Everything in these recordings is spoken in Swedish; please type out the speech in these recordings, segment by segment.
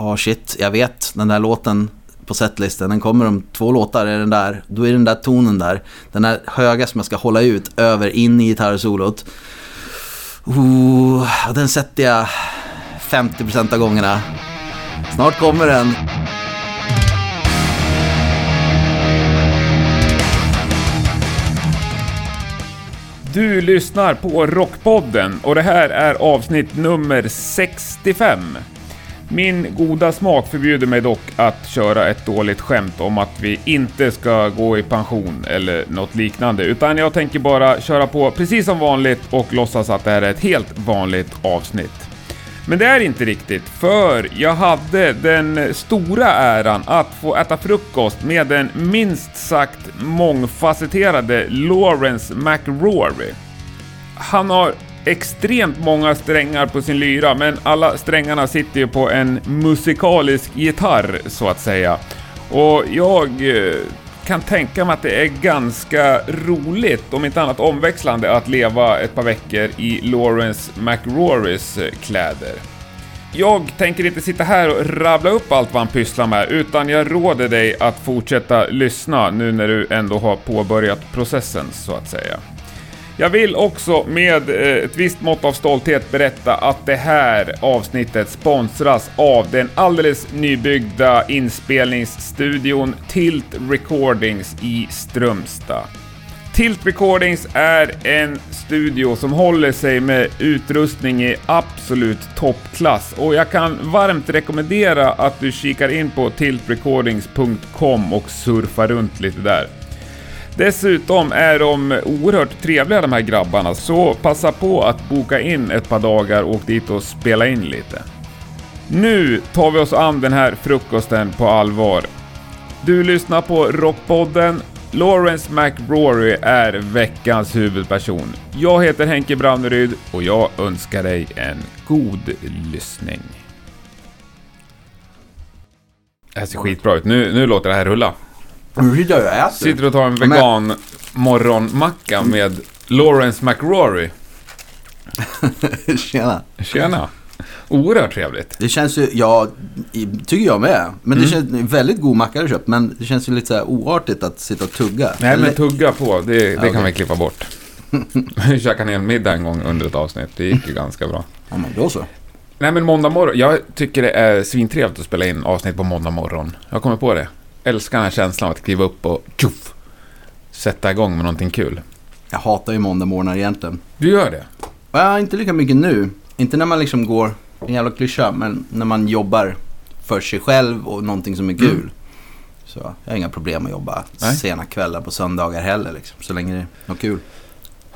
ja shit, jag vet den där låten på setlisten, den kommer om två låtar, är den där, då är den där tonen där. Den där höga som jag ska hålla ut över in i gitarrsolot. Oh, den sätter jag 50% av gångerna. Snart kommer den. Du lyssnar på Rockpodden och det här är avsnitt nummer 65. Min goda smak förbjuder mig dock att köra ett dåligt skämt om att vi inte ska gå i pension eller något liknande, utan jag tänker bara köra på precis som vanligt och låtsas att det här är ett helt vanligt avsnitt. Men det är inte riktigt, för jag hade den stora äran att få äta frukost med den minst sagt mångfacetterade Lawrence McRory. Han har extremt många strängar på sin lyra, men alla strängarna sitter ju på en musikalisk gitarr, så att säga. Och jag eh, kan tänka mig att det är ganska roligt, om inte annat omväxlande, att leva ett par veckor i Lawrence McRorys eh, kläder. Jag tänker inte sitta här och rabbla upp allt vad han pysslar med, utan jag råder dig att fortsätta lyssna nu när du ändå har påbörjat processen, så att säga. Jag vill också med eh, ett visst mått av stolthet berätta att det här avsnittet sponsras av den alldeles nybyggda inspelningsstudion Tilt Recordings i Strömstad. Tilt Recordings är en studio som håller sig med utrustning i absolut toppklass och jag kan varmt rekommendera att du kikar in på tiltrecordings.com och surfar runt lite där. Dessutom är de oerhört trevliga de här grabbarna, så passa på att boka in ett par dagar och åk dit och spela in lite. Nu tar vi oss an den här frukosten på allvar. Du lyssnar på Rockpodden. Lawrence McRory är veckans huvudperson. Jag heter Henke Branneryd och jag önskar dig en god lyssning. Det här ser skitbra ut. Nu, nu låter det här rulla. Sitter jag och äter. Sitter och tar en vegan morgonmacka med Lawrence McRory. Tjena. Tjena! Oerhört trevligt. Det känns ju, ja, tycker jag med. Men Mm. det känns väldigt god macka du köpt. Men det känns ju lite så här oartigt att sitta och tugga. Nej men tugga på, det, det kan okej. vi klippa bort. Vi käkade en hel middag en gång under ett avsnitt, det gick ju ganska bra. Ja, men då så. Nej men måndag morgon, jag tycker det är svintrevligt att spela in avsnitt på måndag morgon. Jag kommer på det. Älskar den här känslan av att kliva upp och tjoff, sätta igång med någonting kul. Jag hatar ju måndag morgnar egentligen. Du gör det? Ja, inte lika mycket nu. Inte när man liksom går, en jävla klyscha, men när man jobbar för sig själv och någonting som är kul. Mm. Så jag har inga problem att jobba Nej. sena kvällar på söndagar heller liksom. Så länge det är något kul.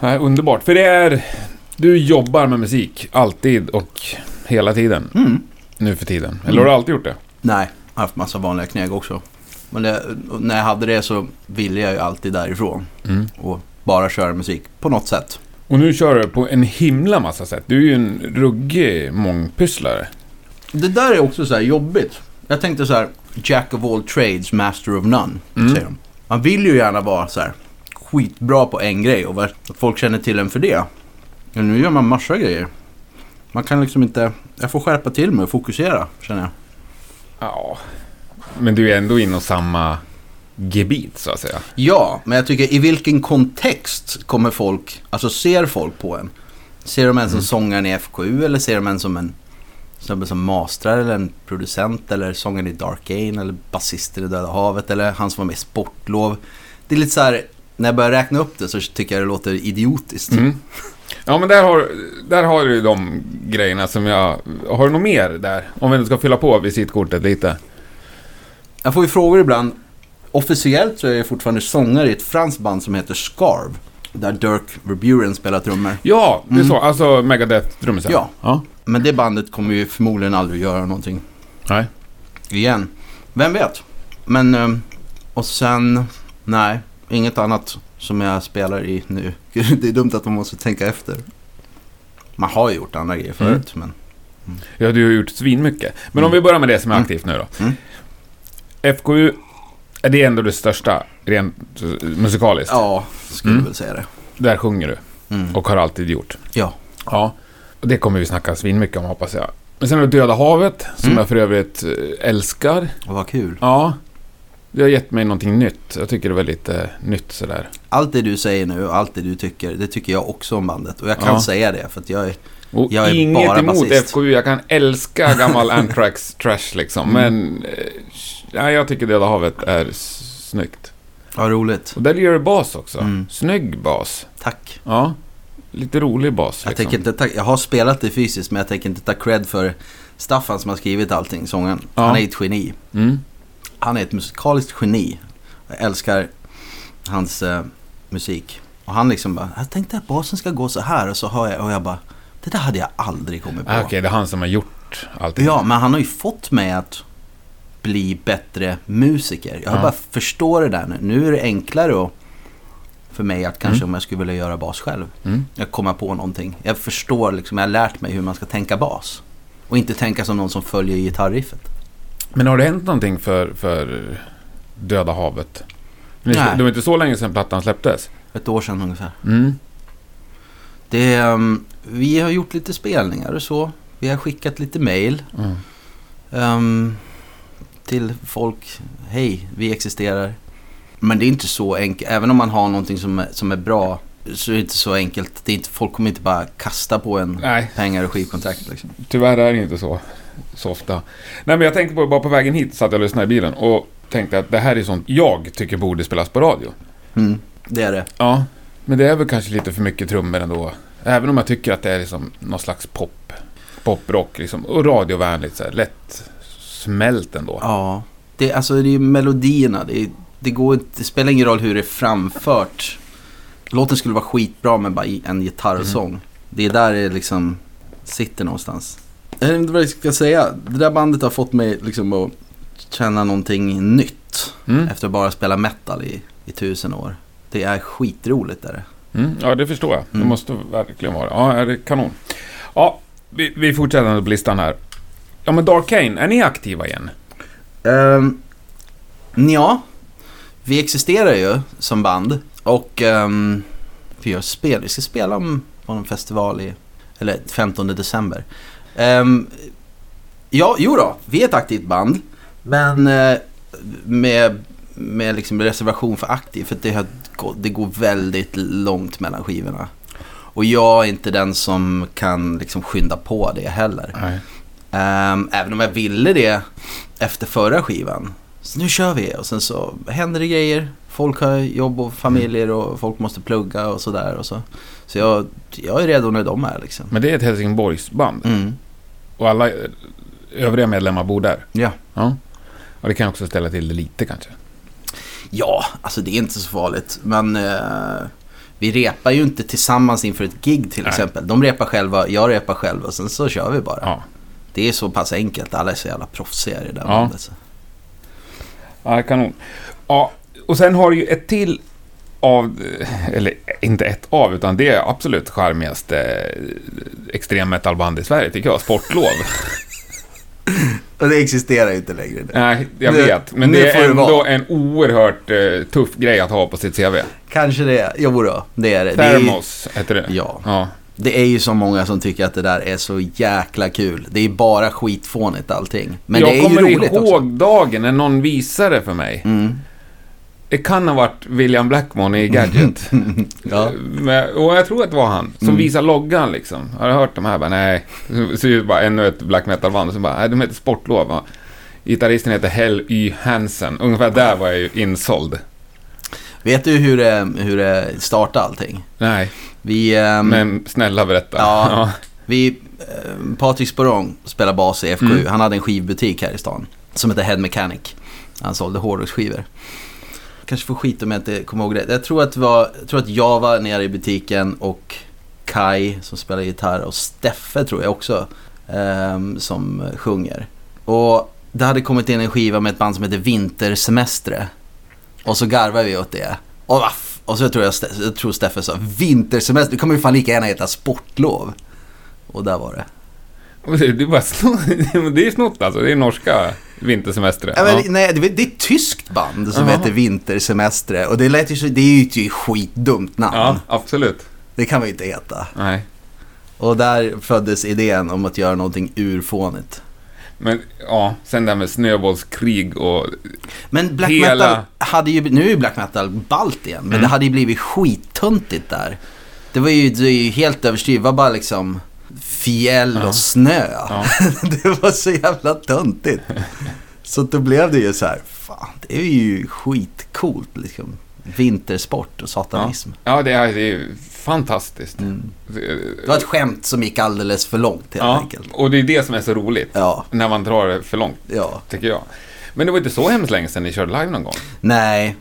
Nej, underbart, för det är... Du jobbar med musik, alltid och hela tiden. Mm. Nu för tiden. Eller har du alltid gjort det? Nej, jag har haft massa vanliga kneg också. Men det, när jag hade det så ville jag ju alltid därifrån. Mm. Och bara köra musik på något sätt. Och nu kör du på en himla massa sätt. Du är ju en ruggig mångpysslare. Det där är också så här jobbigt. Jag tänkte så här, Jack of all trades, master of none. Mm. Säger de. Man vill ju gärna vara så här skitbra på en grej och att folk känner till en för det. Men nu gör man massa grejer. Man kan liksom inte... Jag får skärpa till mig och fokusera, känner jag. Ja. Men du är ändå inom samma gebit, så att säga. Ja, men jag tycker i vilken kontext kommer folk, alltså ser folk på en? Ser de en som sångaren i FKU eller ser de en som en snubbe som mastrar eller en producent eller sångaren i Dark Ain eller basist i Döda Havet eller han som var med i Sportlov. Det är lite så här, när jag börjar räkna upp det så tycker jag det låter idiotiskt. Mm. Ja, men där har, där har du de grejerna som jag... Har du något mer där? Om vi nu ska fylla på visitkortet lite. Jag får ju frågor ibland. Officiellt så är jag fortfarande sångare i ett franskt band som heter Scarv. Där Dirk Verburen spelar trummor. Ja, det är Mm. så. Alltså Megadeth-trummisen. Ja. ja. Men det bandet kommer ju förmodligen aldrig göra någonting Nej. igen. Vem vet? Men, ehm, och sen, nej, inget annat som jag spelar i nu. Det är dumt att man måste tänka efter. Man har ju gjort andra grejer förut, men Ja, du har gjort svinmycket. Men Mm. om vi börjar med det som är Mm. aktivt nu då. FKU, är det ändå det största rent eh, musikaliskt? ja, skulle Mm. jag väl säga det. Där sjunger du Mm. och har alltid gjort. Ja. Ja. Och det kommer vi snacka svinmycket om hoppas jag. Men sen har du Döda havet, som Mm. jag för övrigt eh, älskar. Och vad kul. Ja, det har gett mig någonting nytt. Jag tycker det var lite nytt sådär. Allt det du säger nu och allt det du tycker, det tycker jag också om bandet. Och jag kan Ja. säga det för att jag är... Och Jag är inget bara emot basist. FKU, jag kan älska gammal Anthrax trash liksom. Mm. Men eh, ja, jag tycker Döda havet är snyggt. Ja, roligt. Och där gör du bas också. Mm. Snygg bas. Tack. Ja, lite rolig bas. Jag, Liksom. tänker inte ta, jag har spelat det fysiskt men jag tänker inte ta cred för Staffan som har skrivit allting, sången. Ja. Han är ett geni. Mm. Han är ett musikaliskt geni. Jag älskar hans eh, musik. Och han liksom bara, jag tänkte att basen ska gå så här och så hör jag och jag bara, det där hade jag aldrig kommit på. Ah, Okej, det är han som har gjort allting. Ja, men han har ju fått mig att bli bättre musiker. Jag Ja. bara förstår det där nu. Nu är det enklare att, för mig att kanske Mm. om jag skulle vilja göra bas själv. Mm. Jag kommer på någonting. Jag förstår liksom, jag har lärt mig hur man ska tänka bas. Och inte tänka som någon som följer gitarriffet. Men har det hänt någonting för, för Döda havet? Nej. Det var inte så länge sedan plattan släpptes. Ett år sedan ungefär. Mm. Det, ehm, vi har gjort lite spelningar och så. Vi har skickat lite mail Mm. ehm, till folk. Hej, vi existerar. Men det är inte så enkelt. Även om man har någonting som är, som är bra så är det inte så enkelt. Det är inte, folk kommer inte bara kasta på en Nej, pengar och skivkontrakt. Liksom. tyvärr är det inte så, så ofta. Nej, men jag tänkte på, bara på vägen hit satt jag och lyssnade i bilen och tänkte att det här är sånt jag tycker borde spelas på radio. Mm, det är det. Ja, men det är väl kanske lite för mycket trummor ändå. Även om jag tycker att det är liksom någon slags pop, poprock liksom. Och radiovänligt så här, lätt smält ändå. Ja, det, alltså det är melodierna. Det, det, går, det spelar ingen roll hur det är framfört. Låten skulle vara skitbra med bara en gitarrsång. Det är där det liksom sitter någonstans. Jag vet inte vad jag ska säga. Det där bandet har fått mig liksom att känna någonting nytt. Mm. Efter att bara spela metal i, i tusen år. Det är skitroligt där. Mm, ja, det förstår jag. Det Mm. måste verkligen vara. Ja, är det kanon. Ja, vi, vi fortsätter på listan här. Ja, men Darkane, är ni aktiva igen? Um, ja, vi existerar ju som band och ehm, vi gör spel. Vi ska spela om, på en festival i, eller 15 december. Ehm, ja, jo då, vi är ett aktivt band. Men eh, med, med liksom reservation för aktiv. För det, har, det går väldigt långt mellan skivorna. Och jag är inte den som kan liksom skynda på det heller. Ehm, även om jag ville det efter förra skivan. Så nu kör vi och sen så händer det grejer. Folk har jobb och familjer och folk måste plugga och sådär. Och så så jag, jag är redo när de är liksom. Men det är ett Helsingborgsband. Mm. Och alla eh, övriga medlemmar bor där. Ja. Ja. Och det kan också ställa till det lite kanske. Ja, alltså det är inte så farligt. Men eh, vi repar ju inte tillsammans inför ett gig till Nej. exempel. De repar själva, jag repar själv och sen så kör vi bara. Ja. Det är så pass enkelt. Alla är så jävla proffsiga i det där Ja. bandet. Så. Ja, kanon. Ja, och sen har du ju ett till av, eller inte ett av, utan det är absolut charmigaste eh, extremmetalband i Sverige tycker jag, Sportlov. Och det existerar ju inte längre. nu. Nej, jag Nu- vet, men det är det ändå en oerhört eh, tuff grej att ha på sitt CV. Kanske det. Jo då, det är det. det är, Thermos heter det. Ja. ja. Det är ju så många som tycker att det där är så jäkla kul. Det är bara skitfånigt allting. Men jag det är kommer ju roligt ihåg också. dagen när någon visade för mig. Mm. Det kan ha varit William Blackmon i Gadget. Ja. Men, och jag tror att det var han som Mm. visade loggan liksom. Har du hört de här? Bara, nej. Så ut bara ännu ett black metal-band. Så bara, nej, de heter Sportlov. Gitarristen heter Hell Y. Hansen. Ungefär där var jag ju insåld. Vet du hur det, hur det startade allting? Nej, Vi, ehm, men snälla berätta. Ja. vi eh, Patrik Sporrong spelar bas i FKU. Mm. Han hade en skivbutik här i stan. Som heter Head Mechanic. Han sålde hårdrocksskivor. Kanske får skit om jag inte kommer ihåg det. Jag tror att, det var, jag tror att jag var nere i butiken och Kai som spelar gitarr och Steffe tror jag också. eh, som sjunger. Och det hade kommit in en skiva med ett band som heter Vintersemestre. Och så garvade vi åt det. Och, och så tror jag, jag tror Steffe sa vintersemester, det kommer ju fan lika gärna heta sportlov. Och där var det. Det, är bara snott, det är snott alltså. Det är norska vintersemester. Ja, men, Ja. Nej, det, det är ett tyskt band som Jaha. heter Vintersemestre. Och det, lät ju så, det är ju ett skitdumt namn. ja, absolut. Det kan man ju inte heta. Nej. Och där föddes idén om att göra någonting urfånigt. Men ja, sen det här med snöbollskrig och... Men black Hela- metal hade ju, nu är ju black metal balt igen, men Mm. det hade ju blivit skittuntigt där. Det var ju, det var ju helt överstyrt, det var bara liksom fjäll Ja. och snö. Ja. det var så jävla töntigt. Så då blev det ju så här, fan det är ju skitcoolt liksom. Vintersport och satanism. Ja, det är, det är ju fantastiskt. Mm. Det var ett skämt som gick alldeles för långt helt Ja, enkelt. och det är det som är så roligt. Ja, När man drar det för långt, ja. tycker jag. Men det var inte så hemskt länge sedan ni körde live någon gång. Nej,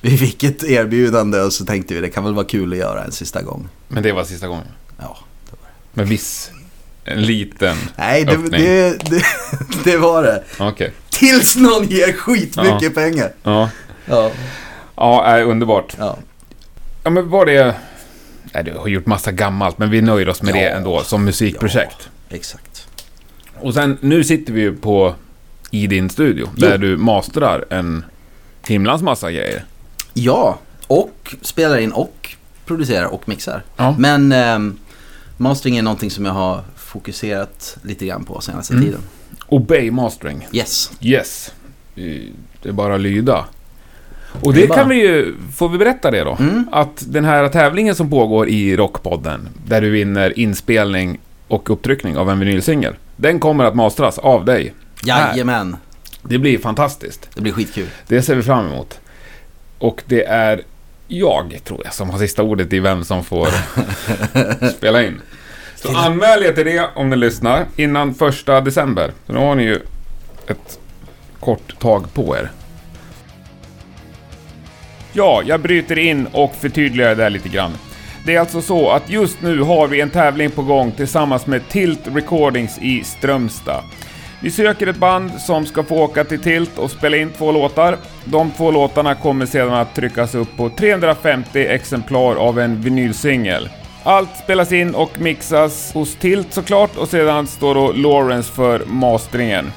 vi fick ett erbjudande och så tänkte vi det kan väl vara kul att göra en sista gång. Men det var sista gången. Ja. Med viss, en liten... Nej, det, Öppning. det, det, det var det. Okej. Tills någon ger skitmycket pengar. Ja. Ja. Ja, är underbart. ja. Ja, men var det... Nej, du har gjort massa gammalt, men vi nöjer oss med Ja. det ändå som musikprojekt. Exakt. Och sen, nu sitter vi ju på i din studio, Jo. där du masterar en himlans massa grejer. Ja, och spelar in och producerar och mixar. Ja. Men ehm, mastering är någonting som jag har fokuserat lite grann på senaste Mm. tiden. Obey Mastering. Yes. Yes. Det är bara att lyda. Och Det kan vi ju... Får vi berätta det då? Mm. Att den här tävlingen som pågår i Rockpodden, där du vinner inspelning och upptryckning av en vinylsingel, den kommer att mastras av dig. Jajamän. Det blir fantastiskt. Det blir skitkul. Det ser vi fram emot. Och det är jag, tror jag, som har sista ordet i vem som får spela in. Så anmäl er till det om ni lyssnar innan första december. Så nu har ni ju ett kort tag på er. Ja, jag bryter in och förtydligar det där lite grann. Det är alltså så att just nu har vi en tävling på gång tillsammans med Tilt Recordings i Strömstad. Vi söker ett band som ska få åka till Tilt och spela in två låtar. De två låtarna kommer sedan att tryckas upp på 350 exemplar av en vinylsingel. Allt spelas in och mixas hos Tilt såklart och sedan står då Lawrence för masteringen.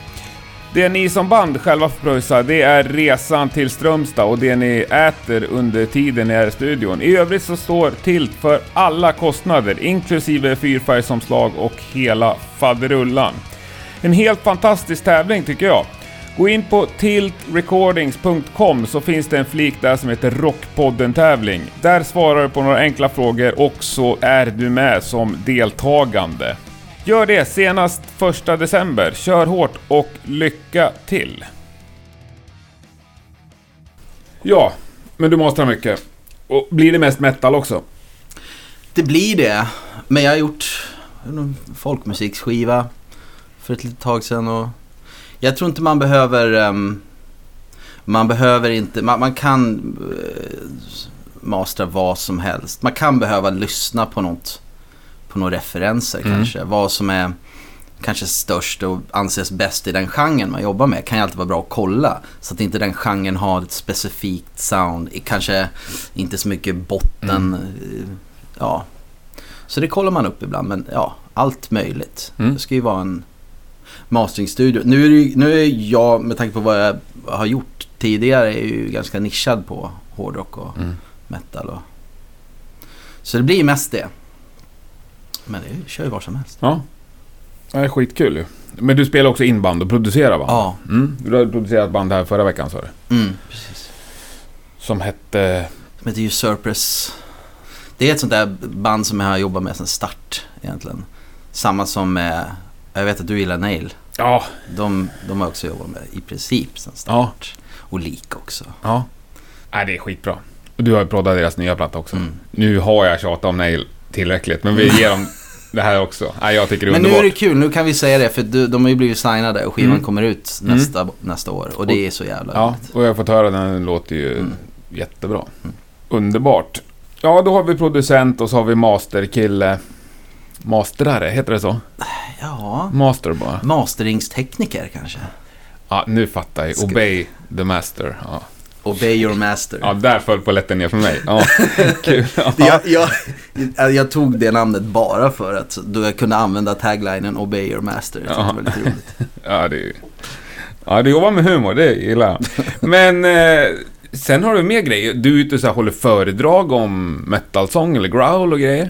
Det ni som band själva får pröjsa, det är resan till Strömstad och det ni äter under tiden ni är i studion. I övrigt så står Tilt för alla kostnader, inklusive fyrfärgsomslag och hela faderullan. En helt fantastisk tävling tycker jag. Gå in på tiltrecordings.com så finns det en flik där som heter Rockpodden-tävling. Där svarar du på några enkla frågor och så är du med som deltagande. Gör det senast första december. Kör hårt och lycka till! Ja, men du mastrar mycket. Och blir det mest metal också? Det blir det. Men jag har gjort en folkmusikskiva för ett litet tag sedan och jag tror inte man behöver ehm, man behöver inte, man, man kan uh, mastra vad som helst. Man kan behöva lyssna på något, på några referenser Mm. kanske. Vad som är kanske störst och anses bäst i den genren man jobbar med kan ju alltid vara bra att kolla. Så att inte den genren har ett specifikt sound, kanske inte så mycket botten. Mm. eh, Ja. Så det kollar man upp ibland, men ja, allt möjligt. Mm. Det ska ju vara en masteringstudio. Nu är, det, nu är jag, med tanke på vad jag har gjort tidigare, är ju ganska nischad på hårdrock och Mm. metal. Och... Så det blir mest det. Men det kör ju var som helst. Ja. Det är skitkul ju. Men du spelar också in band och producerar band? Ja, Mm. Du har producerat band här förra veckan sa du? mm, precis. Som hette... Som heter Usurpers. Det är ett sånt där band som jag har jobbat med sedan start egentligen. Samma som med, jag vet att du gillar Nail. Ja. De, de har också jobbat med i princip Ja. start. Och Lik också. Ja. Nej, det är skitbra. Och du har ju proddat deras nya platta också. Mm. Nu har jag tjatat om Nail tillräckligt, men vi ger dem det här också. Nej, jag tycker det är Men nu underbart. är det kul, nu kan vi säga det för du, de har ju blivit signade och skivan Mm. kommer ut Mm. nästa, nästa år. Och det är så jävla Ja, roligt. och jag har fått höra den, den låter ju Mm. jättebra. Mm. Underbart. Ja, då har vi producent och så har vi masterkille. Masterare, heter det så? Ja, Master bara. masteringstekniker kanske. Ja, nu fattar jag. Obey the master. Ja, Obey your master. ja där föll polletten ner för mig. Ja, kul. Ja. Jag, jag, jag tog det namnet bara för att då jag kunde använda taglinen Obey your master. Jag Ja. det var lite roligt. Ja, det är Ja, du jobbar med humor, det gillar jag. Men eh, sen har du mer grejer. Du är ute och så här, håller föredrag om metalsång eller growl och grejer.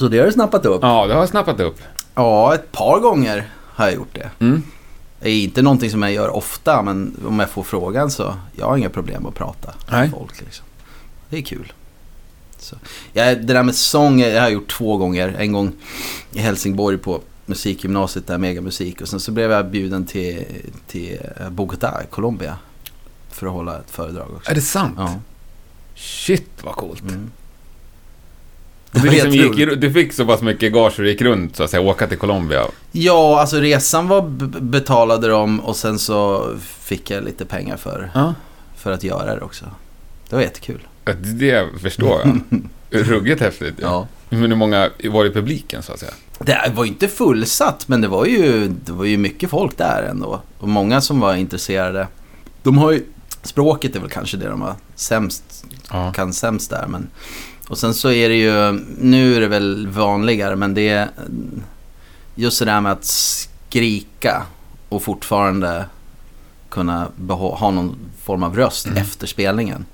Så det har du snappat upp? Ja, det har jag snappat upp. Ja, ett par gånger har jag gjort det. Mm. Det är inte någonting som jag gör ofta, men om jag får frågan så jag har inga problem att prata Nej. med folk. Liksom. Det är kul. Så. Jag, det där med sång jag har jag gjort två gånger. En gång i Helsingborg på musikgymnasiet där, megamusik. Och sen så blev jag bjuden till, till Bogotá, Colombia. För att hålla ett föredrag också. Är det sant? Ja. Shit vad coolt. Mm. Du, Det liksom gick, du fick så pass mycket gage så du gick runt så att säga, åka till Colombia. Ja, alltså resan var betalade de och sen så fick jag lite pengar för, Ja. för att göra det också. Det var jättekul. Det förstår jag. Ruggigt häftigt. Ja. Men hur många var i publiken så att säga? Det var ju inte fullsatt men det var ju, det var ju mycket folk där ändå. Och många som var intresserade. De har ju, språket är väl kanske det de var sämst, Ja. kan sämst där. Men, och sen så är det ju, nu är det väl vanligare men det är just det där med att skrika och fortfarande kunna ha någon form av röst Mm. efter spelningen.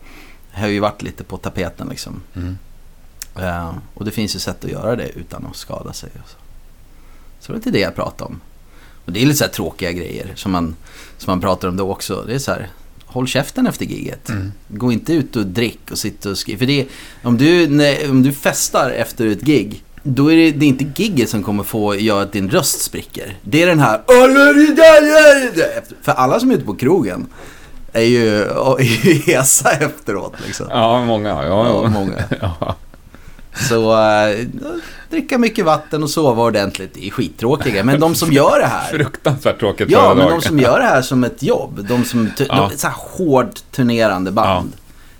Det har ju varit lite på tapeten liksom. Mm. Eh, och det finns ju sätt att göra det utan att skada sig. Så. så det är lite det jag pratar om. Och det är lite så här tråkiga grejer som man, som man pratar om då också. Det är så här, håll käften efter giget. Mm. Gå inte ut och drick och sitta och skriva. För det, är- om, du, nej, om du festar efter ett gig, då är det, det är inte gigget som kommer få göra att din röst spricker. Det är den här... För alla som är ute på krogen är ju, är ju hesa efteråt liksom. Ja, många. Ja, Ja, ja. många. ja. Så äh, dricka mycket vatten och sova ordentligt är skittråkiga. Men de som gör det här. Fruktansvärt tråkigt Ja, men de som gör det här som ett jobb. De som, Ja. de, så här hårt turnerande band.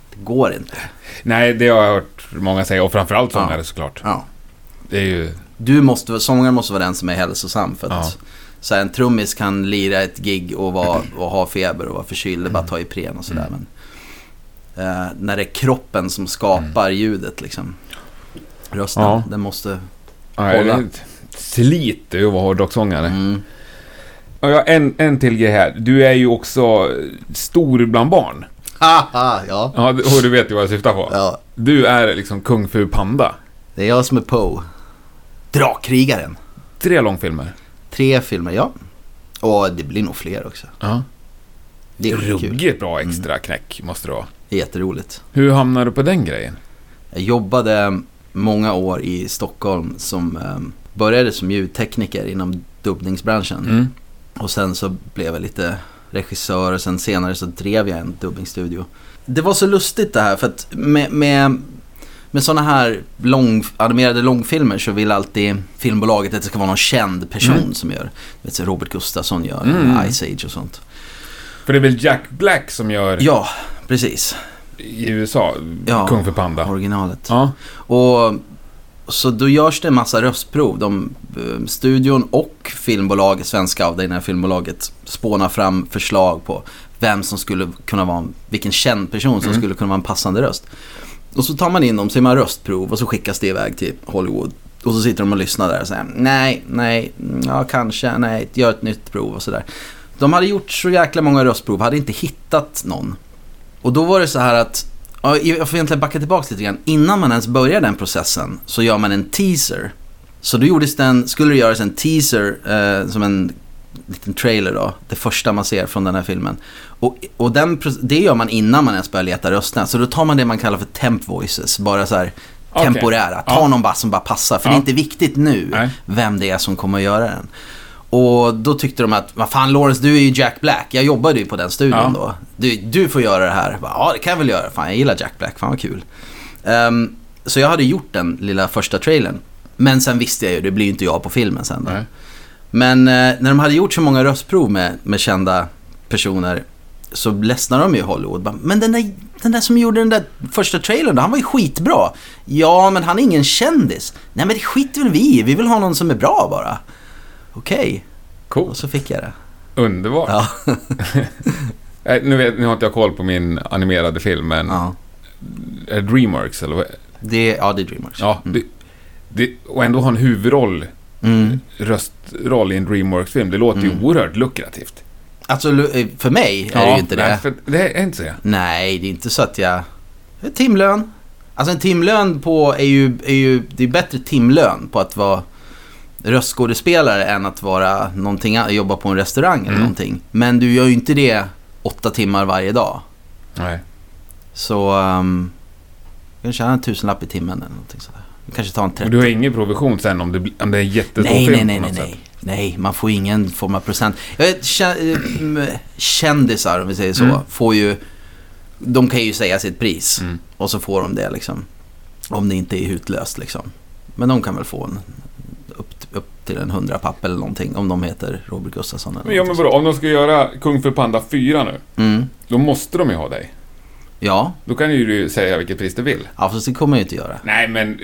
Det går inte. Nej, det har jag hört många säga. Och framförallt Ja. sångare såklart. Ja. Det är ju... Du måste, sångaren måste vara den som är hälsosam. För att Ja. så här, en trummis kan lira ett gig och, vara, och ha feber och vara förkyld. Det bara Mm. att ta Ipren och sådär. Men, eh, när det är kroppen som skapar ljudet liksom. Rösten, Ja. den måste... Ja, Hålla. det är att vara hårdrocksångare. Mm. Har en, en till grej här. Du är ju också stor bland barn. Haha, ja. Ja, du- och du vet ju vad jag syftar på. ja. Du är liksom kung fu panda. Det är jag som är Poe. Drakkrigaren. Tre långfilmer. Tre filmer, ja. Och det blir nog fler också. Ja. Det är kul. Ruggigt bra extra knäck måste det vara. Jätteroligt. Hur hamnade du på den grejen? Jag jobbade många år i Stockholm som eh, började som ljudtekniker inom dubbningsbranschen. Mm. Och sen så blev jag lite regissör och sen senare så drev jag en dubbingstudio. Det var så lustigt det här för att med, med, med sådana här lång, animerade långfilmer så vill alltid filmbolaget att det ska vara någon känd person Mm. som gör. Vet, så Robert Gustafsson gör Mm. Ice Age och sånt. För det är väl Jack Black som gör Ja, precis. I USA, Ja. Kung för Panda. Originalet. Ja. Och så då görs det en massa röstprov. De, eh, studion och filmbolaget, svenska avdelningen av filmbolaget, spånar fram förslag på vem som skulle kunna vara, en- vilken känd person som Mm. skulle kunna vara en passande röst. Och så tar man in dem, så är man röstprov och så skickas det iväg till Hollywood. Och så sitter de och lyssnar där och säger nej, nej, mm, ja kanske, nej, gör ett nytt prov och sådär. De hade gjort så jäkla många röstprov, hade inte hittat någon. Och då var det så här att, ja, jag får egentligen backa tillbaka lite grann. Innan man ens börjar den processen så gör man en teaser. Så då gjordes den, skulle det göras en teaser eh, som en liten trailer då. Det första man ser från den här filmen. Och, och den, det gör man innan man ens börjar leta rösterna. Så då tar man det man kallar för temp voices. Bara så här temporära. Ta Ja. någon bara som bara passar. För Ja. det är inte viktigt nu Nej. vem det är som kommer att göra den. Och då tyckte de att, vad fan Lawrence, du är ju Jack Black. Jag jobbade ju på den studion Ja. då. Du, du får göra det här. Bara, ja, det kan jag väl göra. Fan, jag gillar Jack Black. Fan vad kul. Ehm, så jag hade gjort den lilla första trailern. Men sen visste jag ju, det blir ju inte jag på filmen sen då. Nej. Men eh, när de hade gjort så många röstprov med, med kända personer så ledsnade de ju Hollywood. Bara, Men den där, den där som gjorde den där första trailern då, han var ju skitbra. Ja, men han är ingen kändis. Nej, men det skiter väl vi i. Vi vill ha någon som är bra bara. Okej, och Coolt. så fick jag det. Underbart. Ja, Eh, Nu, vet, nu har inte jag koll på min animerade film, men ja. är det Dreamworks eller vad? Det, ja, det är Dreamworks. Ja, det, det, och ändå ha en huvudroll, Mm. röstroll i en Dreamworks-film, det låter ju Mm. oerhört lukrativt. Alltså, eh, för mig är det ju inte det. Nej, för det är inte så. Nej, det är inte så att jag... det Timlön. Alltså en timlön på är ju, är ju, det är bättre timlön på att vara röstskådespelare än att vara någonting, jobba på en restaurang eller Mm. någonting. Men du gör ju inte det åtta timmar varje dag. Nej. Så um, du kan tjäna en tusenlapp i timmen eller någonting sådär. Du kanske tar en Och 30. du har ingen provision sen om det, om det är jättestor Nej, film nej, nej, nej, nej. Nej, man får ingen form av procent. Jag vet, mm, kändisar, om vi säger så, Mm. får ju... De kan ju säga sitt pris Mm. och så får de det liksom. Om det inte är hutlöst liksom. Men de kan väl få en, upp, upp till en hundrapapp eller någonting om de heter Robert Gustafsson eller Men, ja, men vadå, om de ska göra Kung Fu Panda 4 nu, mm. då måste de ju ha dig. Ja, Då kan ju du säga vilket pris du vill. ja, fast det kommer jag ju inte göra. Nej, men...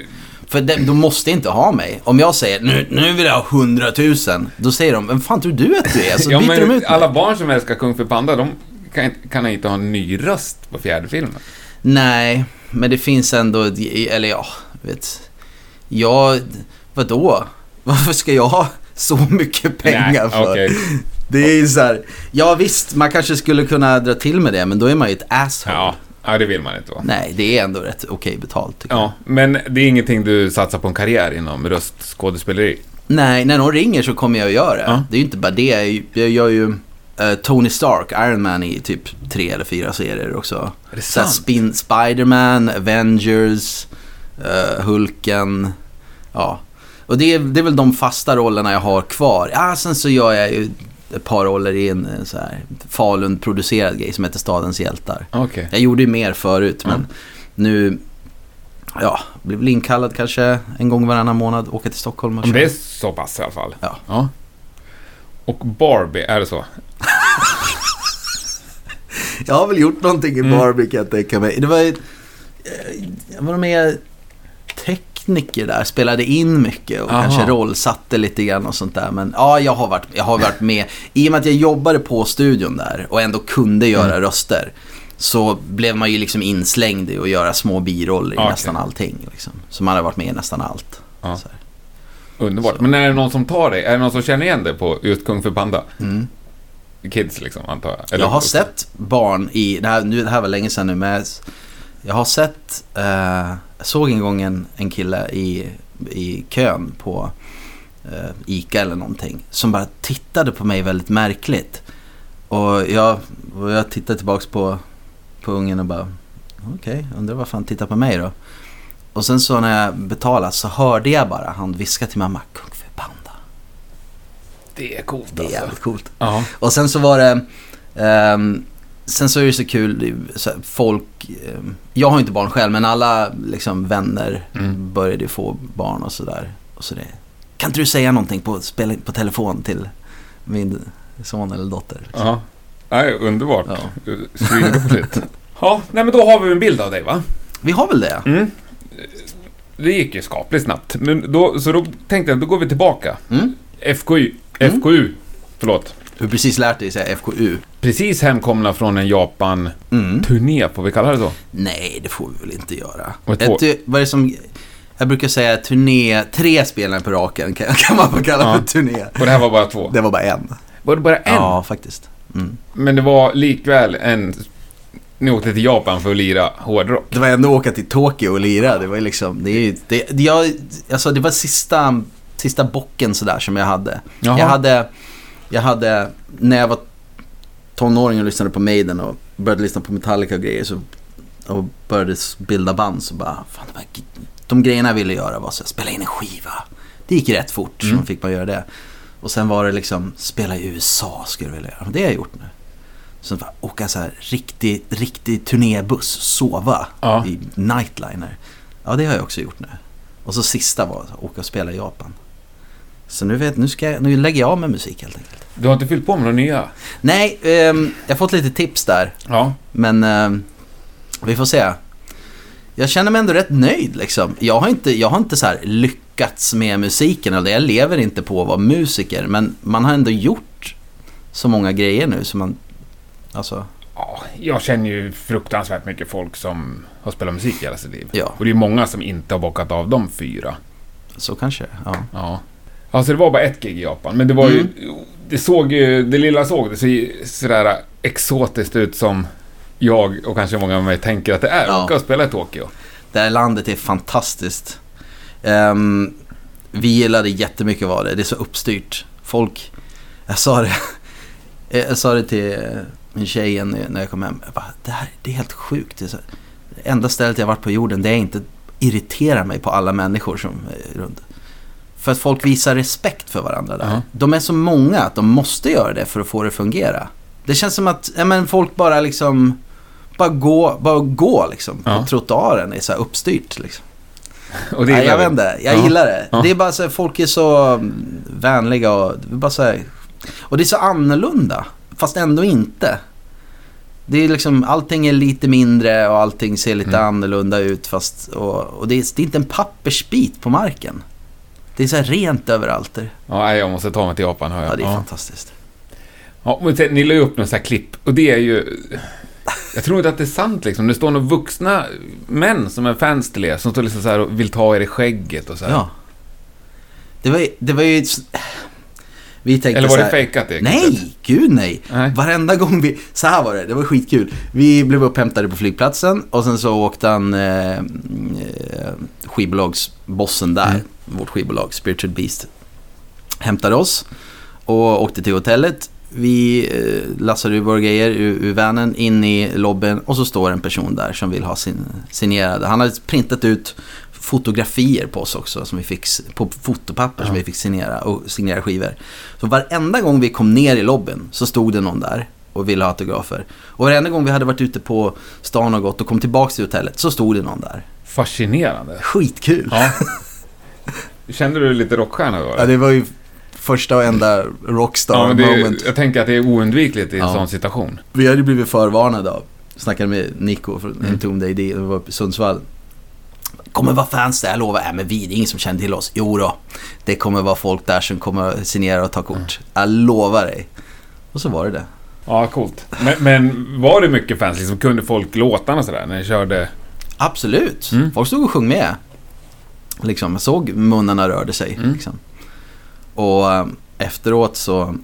För de, de måste inte ha mig. Om jag säger nu, nu vill jag ha hundratusen, då säger de, vem fan tror du att du är? Så ja, byter de ut mig. alla barn som älskar Kung Fu Panda, de kan, kan inte ha en ny röst på fjärde filmen. Nej, men det finns ändå, eller ja, vet. Jag, vadå? Varför ska jag ha så mycket pengar Nej, för? okej. Det är ju så här, ja visst, man kanske skulle kunna dra till med det, men då är man ju ett asshole. Ja, ja, det vill man inte vara. Nej, det är ändå rätt okej betalt tycker jag. Ja, men det är ingenting du satsar på en karriär inom röstskådespeleri? Nej, när någon ringer så kommer jag att göra det. Ja. Det är ju inte bara det, jag, jag gör ju eh, Tony Stark, Iron Man i typ tre eller fyra serier också. Är det Så sant? Spin, Spiderman, Avengers, eh, Hulken. Ja. Och det är, det är väl de fasta rollerna jag har kvar. Ja, sen så gör jag ju ett par roller i en eh, så här Falun-producerad grej som heter Stadens hjältar. Okej. Jag gjorde ju mer förut, men nu... Ja, blir väl inkallad kanske en gång varannan månad, åka till Stockholm och köra. det är så pass i alla fall. Ja. ja. Och Barbie, är det så? Jag har väl gjort någonting i Mm. Barbie kan jag tänka mig. Det var ju... eh, Jag var med tekniker där, spelade in mycket och Aha. kanske rollsatte lite grann och sånt där. Men ja, jag har varit, jag har varit med. I och med att jag jobbade på studion där och ändå kunde göra Mm. röster. Så blev man ju liksom inslängd i att göra små biroller i Okej. nästan allting. Liksom. Så man har varit med i nästan allt. Ja. Underbart. Så. Men är det någon som tar dig? Är det någon som känner igen dig på just Kung Fu Panda? Mm. Kids liksom, antar jag? Eller- Jag har sett barn i, det här, nu, det här var länge sedan nu, men jag, har sett, eh, såg en gång en, en kille i, i kön på eh, ICA eller någonting som bara tittade på mig väldigt märkligt. Och jag, och jag tittade tillbaks på, på ungen och bara, okej, undrar varför han tittar på mig då. Och sen så när jag betalade så hörde jag bara han viska till mamma, Kung Fu Panda. Det är coolt Det är alltså. jävligt coolt. Ja. Och sen så var det... ehm, sen så är det så kul, så här, folk... ehm, jag har inte barn själv, men alla liksom, vänner Mm. började få barn och sådär. Så det, kan inte du säga någonting på, på telefon till min son eller dotter? Liksom. Nej, underbart. Ja. Svinroligt. ja, nej men då har vi en bild av dig va? Vi har väl det? Mm. Det gick ju skapligt snabbt. Men då, så då tänkte jag, då går vi tillbaka. Mm? FKU. Mm. FKU. Förlåt. Du har precis lärt dig säga FKU. Precis hemkomna från en Japan-turné, Mm. får vi kalla det så? Nej, det får vi väl inte göra. Ett, vad är det som... Jag brukar säga turné, tre spelare på raken kan, kan man få kalla Ja. för turné. Och det här var bara två? Det var bara en. Var det bara en? Ja, faktiskt. Mm. Men det var likväl en... Ni åkte till Japan för att lira hårdrock. Det var ändå åka till Tokyo och lira. Det var liksom, det är ju, det, det- jag, alltså det var sista, sista bocken sådär som jag hade. Jaha. Jag hade, jag hade, när jag var tonåring och lyssnade på Maiden och började lyssna på Metallica och grejer så, och började bilda band så bara, fan det var, de grejerna jag ville göra var så här, spela in en skiva. Det gick rätt fort Mm. så fick man göra det. Och sen var det liksom, spela i USA skulle jag vilja göra. Det har jag gjort nu. Sen bara åka så här riktig, riktig turnébuss, sova Ja. i nightliner. Ja, det har jag också gjort nu. Och så sista var att åka och spela i Japan. Så nu, vet, nu, ska jag, nu lägger jag av med musik helt enkelt. Du har inte fyllt på med några nya? Nej, ehm, jag har fått lite tips där. Ja. Men ehm, vi får se. Jag känner mig ändå rätt nöjd liksom. Jag har inte, jag har inte så här lyckats med musiken. Eller jag lever inte på att vara musiker. Men man har ändå gjort så många grejer nu som man... Alltså, ja. Jag känner ju fruktansvärt mycket folk som har spelat musik hela sitt liv. ja, Och det är många som inte har bockat av de fyra. så kanske. Ja. Ja. Alltså det var bara ett gig i Japan, men det var ju... Mm. Det såg ju... Det lilla såg det ju sådär exotiskt ut som jag och kanske många med mig tänker att det är. Ja. Åka och spela i Tokyo. Det här landet är fantastiskt. Ehm, vi gillade jättemycket vad det. Det är så uppstyrt. Folk, jag sa det, jag sa det till min tjej när jag kom hem. Jag bara, det här det är helt sjukt. Det, är så, det enda stället jag varit på jorden det är inte irriterar mig på alla människor som är runt. För att folk visar respekt för varandra där. Ja. De är så många att de måste göra det för att få det att fungera. Det känns som att ja, men folk bara liksom bara gå, bara gå liksom Ja. på trottoaren. Är så här uppstyrt liksom. Och det gillar jag vet inte, jag Ja. gillar det. Ja. Det är bara så här, folk är så mm, vänliga och bara så här, Och det är så annorlunda, fast ändå inte. Det är liksom, allting är lite mindre och allting ser lite Mm. annorlunda ut fast, och, och det, är, det är inte en pappersbit på marken. Det är så här rent överallt. där. Ja, jag måste ta mig till Japan, hör jag. Ja, det är ja. fantastiskt. Ja, men sen, ni la ju upp några klipp och det är ju... Jag tror inte att det är sant liksom. Det står några vuxna män som är fans till er som står liksom så här och vill ta er i skägget och så här. Ja. Det var, ju- det var ju... Vi tänkte Eller var det fejkat det? Nej, gud nej. Nej. Varenda gång vi... Så här var det, det var skitkul. Vi blev upphämtade på flygplatsen och sen så åkte han eh, eh, skivbolagsbossen där, Mm. vårt skivbolag Spiritual Beast, hämtade oss och åkte till hotellet. Vi eh, lassade ur våra grejer ur, ur vanen in i lobbyn och så står en person där som vill ha sin signerade. Han hade printat ut fotografier på oss också som vi fick, på fotopapper som Ja. vi fick signera och signera skivor. Så varenda gång vi kom ner i lobbyn så stod det någon där och ville ha autografer. Och varenda gång vi hade varit ute på stan och gått och kom tillbaka till hotellet så stod det någon där. Fascinerande. Skitkul! Ja. Kände du dig lite rockstjärna då? Ja, det var ju första och enda rockstar Ja, det moment. jag tänker att det är oundvikligt i en Ja. sån situation. Vi hade ju blivit förvarnade av, snackade med Nico från Mm. Entombed AD, det var uppe i Sundsvall. Kommer vara fans där, jag lovar. Äh, men vi, det är ingen som känner till oss. Jo då, det kommer vara folk där som kommer signera och ta kort. Jag lovar dig. Och så var det det. Ja, coolt. Men, men var det mycket fans? Liksom, kunde folk låtarna sådär när ni körde? Absolut. Mm. Folk stod och sjöng med. Liksom, jag såg munnarna rörde sig. Mm. Liksom. Och eh, efteråt så,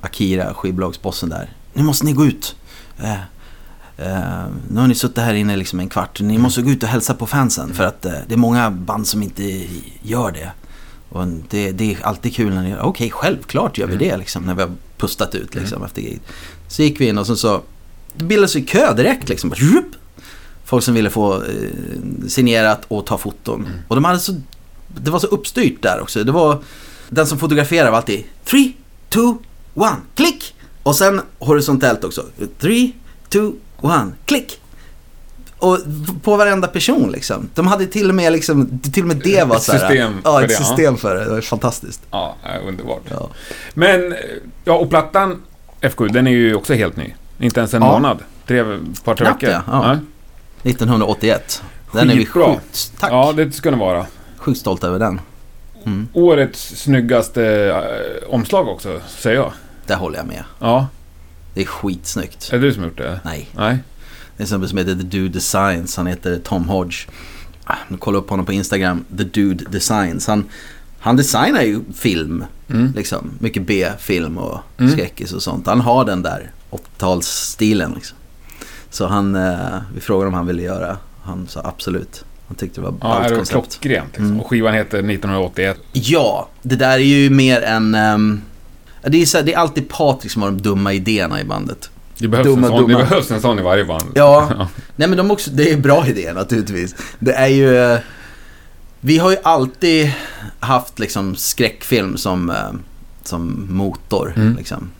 Akira, skivbolagsbossen där. Nu måste ni gå ut. Eh, nu har ni suttit här inne liksom en kvart. Ni måste gå ut och hälsa på fansen. För att eh, det är många band som inte gör det. Och det, det är alltid kul när ni gör Okej, självklart gör vi Mm. det liksom. När vi har pustat ut liksom efter giget. Så gick vi in och så, så det bildades ju kö direkt liksom. Folk som ville få eh, signerat och ta foton. Mm. Och de hade så, det var så uppstyrt där också. Det var, den som fotograferade var alltid 3, 2, 1, klick! Och sen horisontellt också. 3, 2, 1, klick! Och på varenda person liksom. De hade till och med liksom, till och med det var Ett så här, system Ja, för ett det, ja. system för det. Det var fantastiskt. Ja, äh, underbart. Ja. Men, ja, och plattan F7, den är ju också helt ny. Inte ens en Ja. månad. Tre, par, tre Knappt, veckor. ja. Ja. 1981. Den är vi Skitbra. sjukt, tack. Ja, det ska den vara. Sjukt stolt över den. Mm, Årets snyggaste eh, omslag också, säger jag. det håller jag med. Ja, Det är skitsnyggt. är det du som gjort det? Nej, Nej. det är en snubbe som heter The Dude Designs. Han heter Tom Hodge. Ah, Nu kollar upp honom på Instagram. The Dude Designs. Han, han designar ju film. Mm. Liksom. Mycket B-film och Mm. skräckis och sånt. Han har den där 80-talsstilen liksom. Så han, eh, vi frågade om han ville göra. Han sa absolut. Han tyckte det var Ja, ballt koncept. klockrent liksom. Mm. Och skivan heter 1981. Ja, det där är ju mer en... ehm, det, är så här, det är alltid Patrik som har de dumma idéerna i bandet. Det behövs, Dumma, en, sån, dumma. det behövs en sån i varje band. Ja, nej men de också, det är bra idéer naturligtvis. Det är ju... eh, Vi har ju alltid haft liksom skräckfilm som, eh, som motor. Mm. Liksom.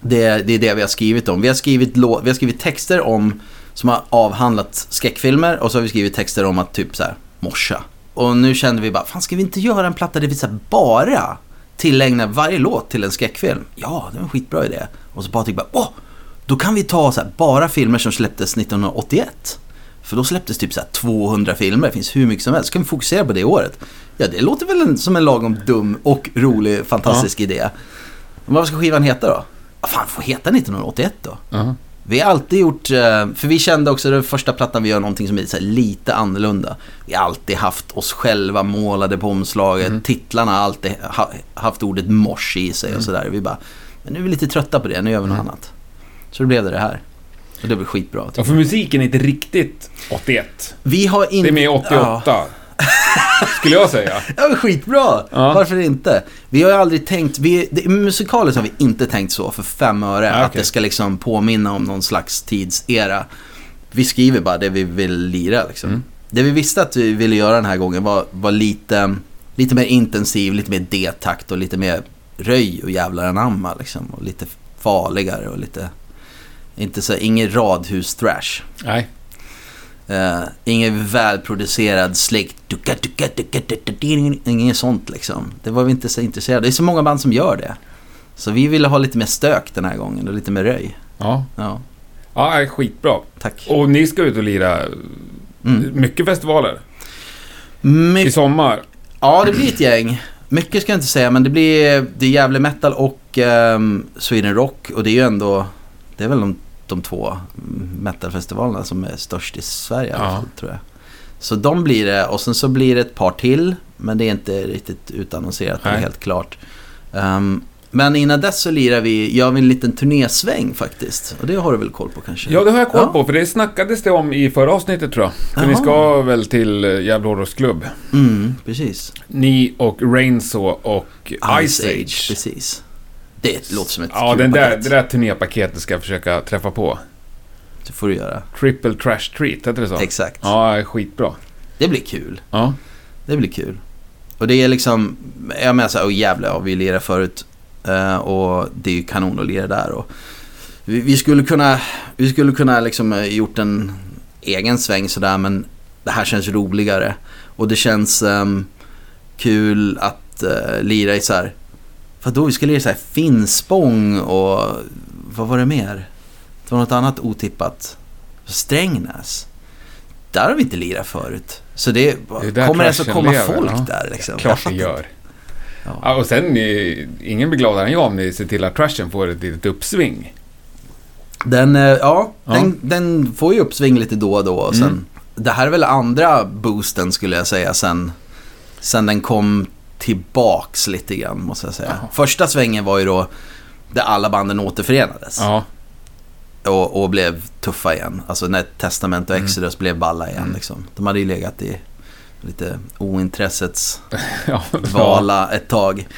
Det, det är det vi har skrivit om. Vi har skrivit, lå- vi har skrivit texter om som har avhandlat skräckfilmer och så har vi skrivit texter om att typ så här morsa. Och nu kände vi bara, fan ska vi inte göra en platta där vi så bara tillägnar varje låt till en skräckfilm? Ja, det är en skitbra idé. Och så Patrik bara, åh, då kan vi ta så här, bara filmer som släpptes 1981. För då släpptes typ så här 200 filmer, det finns hur mycket som helst. Så kan vi fokusera på det året. Ja, det låter väl en, som en lagom dum och rolig, fantastisk idé. Men vad ska skivan heta då? Vad fan, får heta 1981 då? Ja. Vi har alltid gjort, eh, för vi kände också den första plattan vi gör någonting som är lite annorlunda. Vi har alltid haft oss själva målade på omslaget. Mm. Titlarna har alltid ha, haft ordet mors i sig och Mm. sådär. Vi bara, men nu är vi lite trötta på det, nu gör vi något Mm. annat. Så då blev det det här. Och det blir skitbra. Ja, för musiken är inte riktigt 81. jag. Vi har inte... Det är mer 88. Skulle jag säga. Ja, men skitbra! Ja. Varför inte? Vi har ju aldrig tänkt, vi, det, musikaliskt har vi inte tänkt så för fem öre. Ja, Att okej. det ska liksom påminna om någon slags tidsera. Vi skriver bara det vi vill lira liksom. Mm. Det vi visste att vi ville göra den här gången var, var lite, lite mer intensiv, lite mer D-takt och lite mer röj och jävlar anamma liksom. Och lite farligare och lite, inte så, ingen radhus-thrash. Nej. Uh, ingen välproducerad ding, Inget sånt liksom. Det var vi inte så intresserade Det är så många band som gör det. Så vi ville ha lite mer stök den här gången och lite mer röj. Ja. Ja, Ja, skitbra. tack. Och ni ska ut och lira Mm. mycket festivaler i My- sommar. ja, det blir ett gäng. Mycket ska jag inte säga, men det blir det är Gävle Metal och ehm, Sweden Rock. Och det är ju ändå, det är väl de, de två metalfestivalerna som är störst i Sverige Ja. fall, tror jag. Så de blir det och sen så blir det ett par till. Men det är inte riktigt utannonserat, Nej. helt klart. Ehm, men innan dess så lirar vi, gör vi en liten turnésväng faktiskt. Och det har du väl koll på kanske? Ja, det har jag koll Ja. på, för det snackades det om i förra avsnittet tror jag. För ni Jaha. ska väl till eh, Gävle Hårdrocksklubb? Mm, precis. Ni och Rainsaw och Ice Age. Precis. Det låter som ett Ja, den där, det där turnépaketet ska jag försöka träffa på. Det får du göra. Triple Trash Treat, heter det så? Exakt. Ja, skitbra. Det blir kul. Ja. Det blir kul. Och det är liksom, jag menar såhär, åh jävlar, ja, vi lirar förut. Eh, och det är ju kanon att lira där. Och vi, vi skulle kunna, vi skulle kunna liksom eh, gjort en egen sväng sådär, men det här känns roligare. Och det känns ehm, kul att uh, lira i så här, vadå, vi lira i så här Finspång och vad var det mer? Det var något annat otippat. Strängnäs. Där har vi inte lirat förut. Så det, Det kommer alltså trashen komma lever, folk ja. där liksom? Klart det gör. Ja. Ja, och sen, ingen blir gladare än jag om ni ser till att trashen får ett litet uppsving. Den, eh, ja, Ja. Den, den får ju uppsving lite då och då. Och sen, Mm. Det här är väl andra boosten skulle jag säga sen, sen den kom tillbaks lite grann måste jag säga. Jaha. Första svängen var ju då där alla banden återförenades Ja, och, och blev tuffa igen. Alltså när Testament och Mm. Exodus blev balla igen. Mm. Liksom. De hade ju legat i lite ointressets ja. vala ett tag.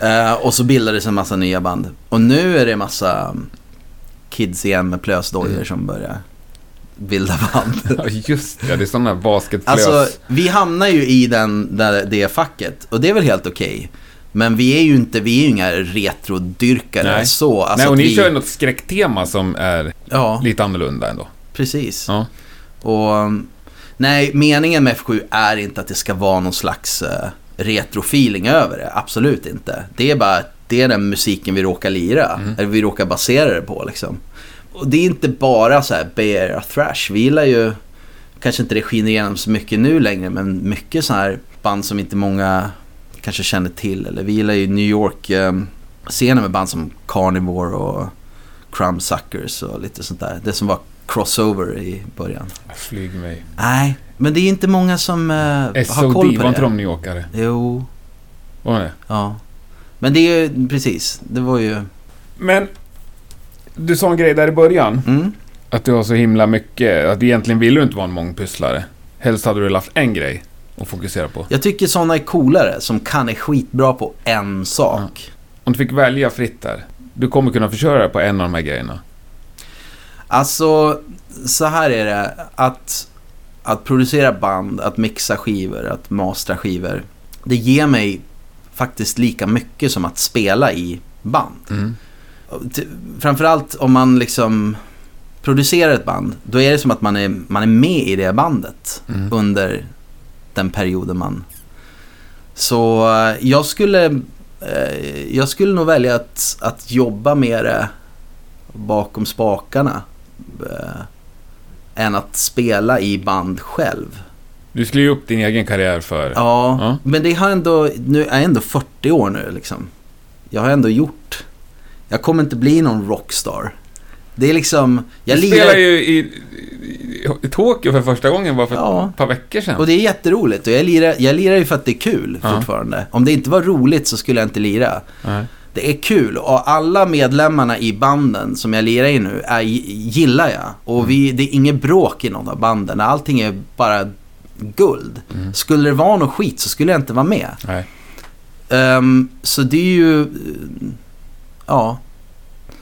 Eh, och så bildades en massa nya band. Och nu är det en massa kids igen med plösdojor Mm. som börjar bilda band. Ja, just det. Det är sådana basketflös. alltså, vi hamnar ju i den, där, det facket och det är väl helt okej. Men vi är ju inte, vi är ju inga retrodyrkare Nej. så. Alltså Nej, och ni vi, kör ju något skräcktema som är Ja, lite annorlunda ändå. precis. Ja. Och um, nej, meningen med F7 är inte att det ska vara någon slags uh, retrofeeling över det. Absolut inte. Det är bara det är den musiken vi råkar lira. Mm. Eller vi råkar basera det på liksom. Och det är inte bara så här Bay Area Thrash. Vi gillar ju, kanske inte det skiner igenom så mycket nu längre, men mycket så här band som inte många kanske känner till. Eller vi gillar ju New York-scenen med band som Carnivore och Crumb Suckers och lite sånt där. Det som var crossover i början. Flyg mig. Nej, men det är inte många som uh, har SOD, koll på var inte det. de New Yorkare? Jo, Var det? ja. Men det är ju, precis, det var ju... Men, du sa en grej där i början. Mm. Att du har så himla mycket, att egentligen vill du inte vara en mångpysslare. Helst hade du haft en grej att fokusera på. Jag tycker sådana är coolare, som kan är skitbra på en sak. Om du fick välja fritt där. Du kommer kunna försörja dig på en av de här grejerna. Alltså, så här är det. Att, att producera band, att mixa skivor, att mastra skivor. Det ger mig faktiskt lika mycket som att spela i band. Mm. Framförallt om man liksom producerar ett band. Då är det som att man är, man är med i det bandet Mm. under den perioden man... Så eh, jag skulle, eh, jag skulle nog välja att, att jobba med det bakom spakarna. eh, Än att spela i band själv. Du skulle ju upp din egen karriär för... Ja, Ja. men det har ändå, nu är jag ändå 40 år nu liksom. Jag har ändå gjort, jag kommer inte bli någon rockstar. Det är liksom, jag du lirar, spelade ju i, i, i Tokyo för första gången bara för Ja. ett par veckor sedan. och det är jätteroligt och jag lirar, jag lirar ju för att det är kul Ja. fortfarande. Om det inte var roligt så skulle jag inte lira. Nej. Det är kul och alla medlemmarna i banden som jag lirar i nu är, gillar jag. Och vi, det är inget bråk i någon av banden. Allting är bara guld. Skulle det vara något skit så skulle jag inte vara med. Nej. Ehm, så det är ju... Ja.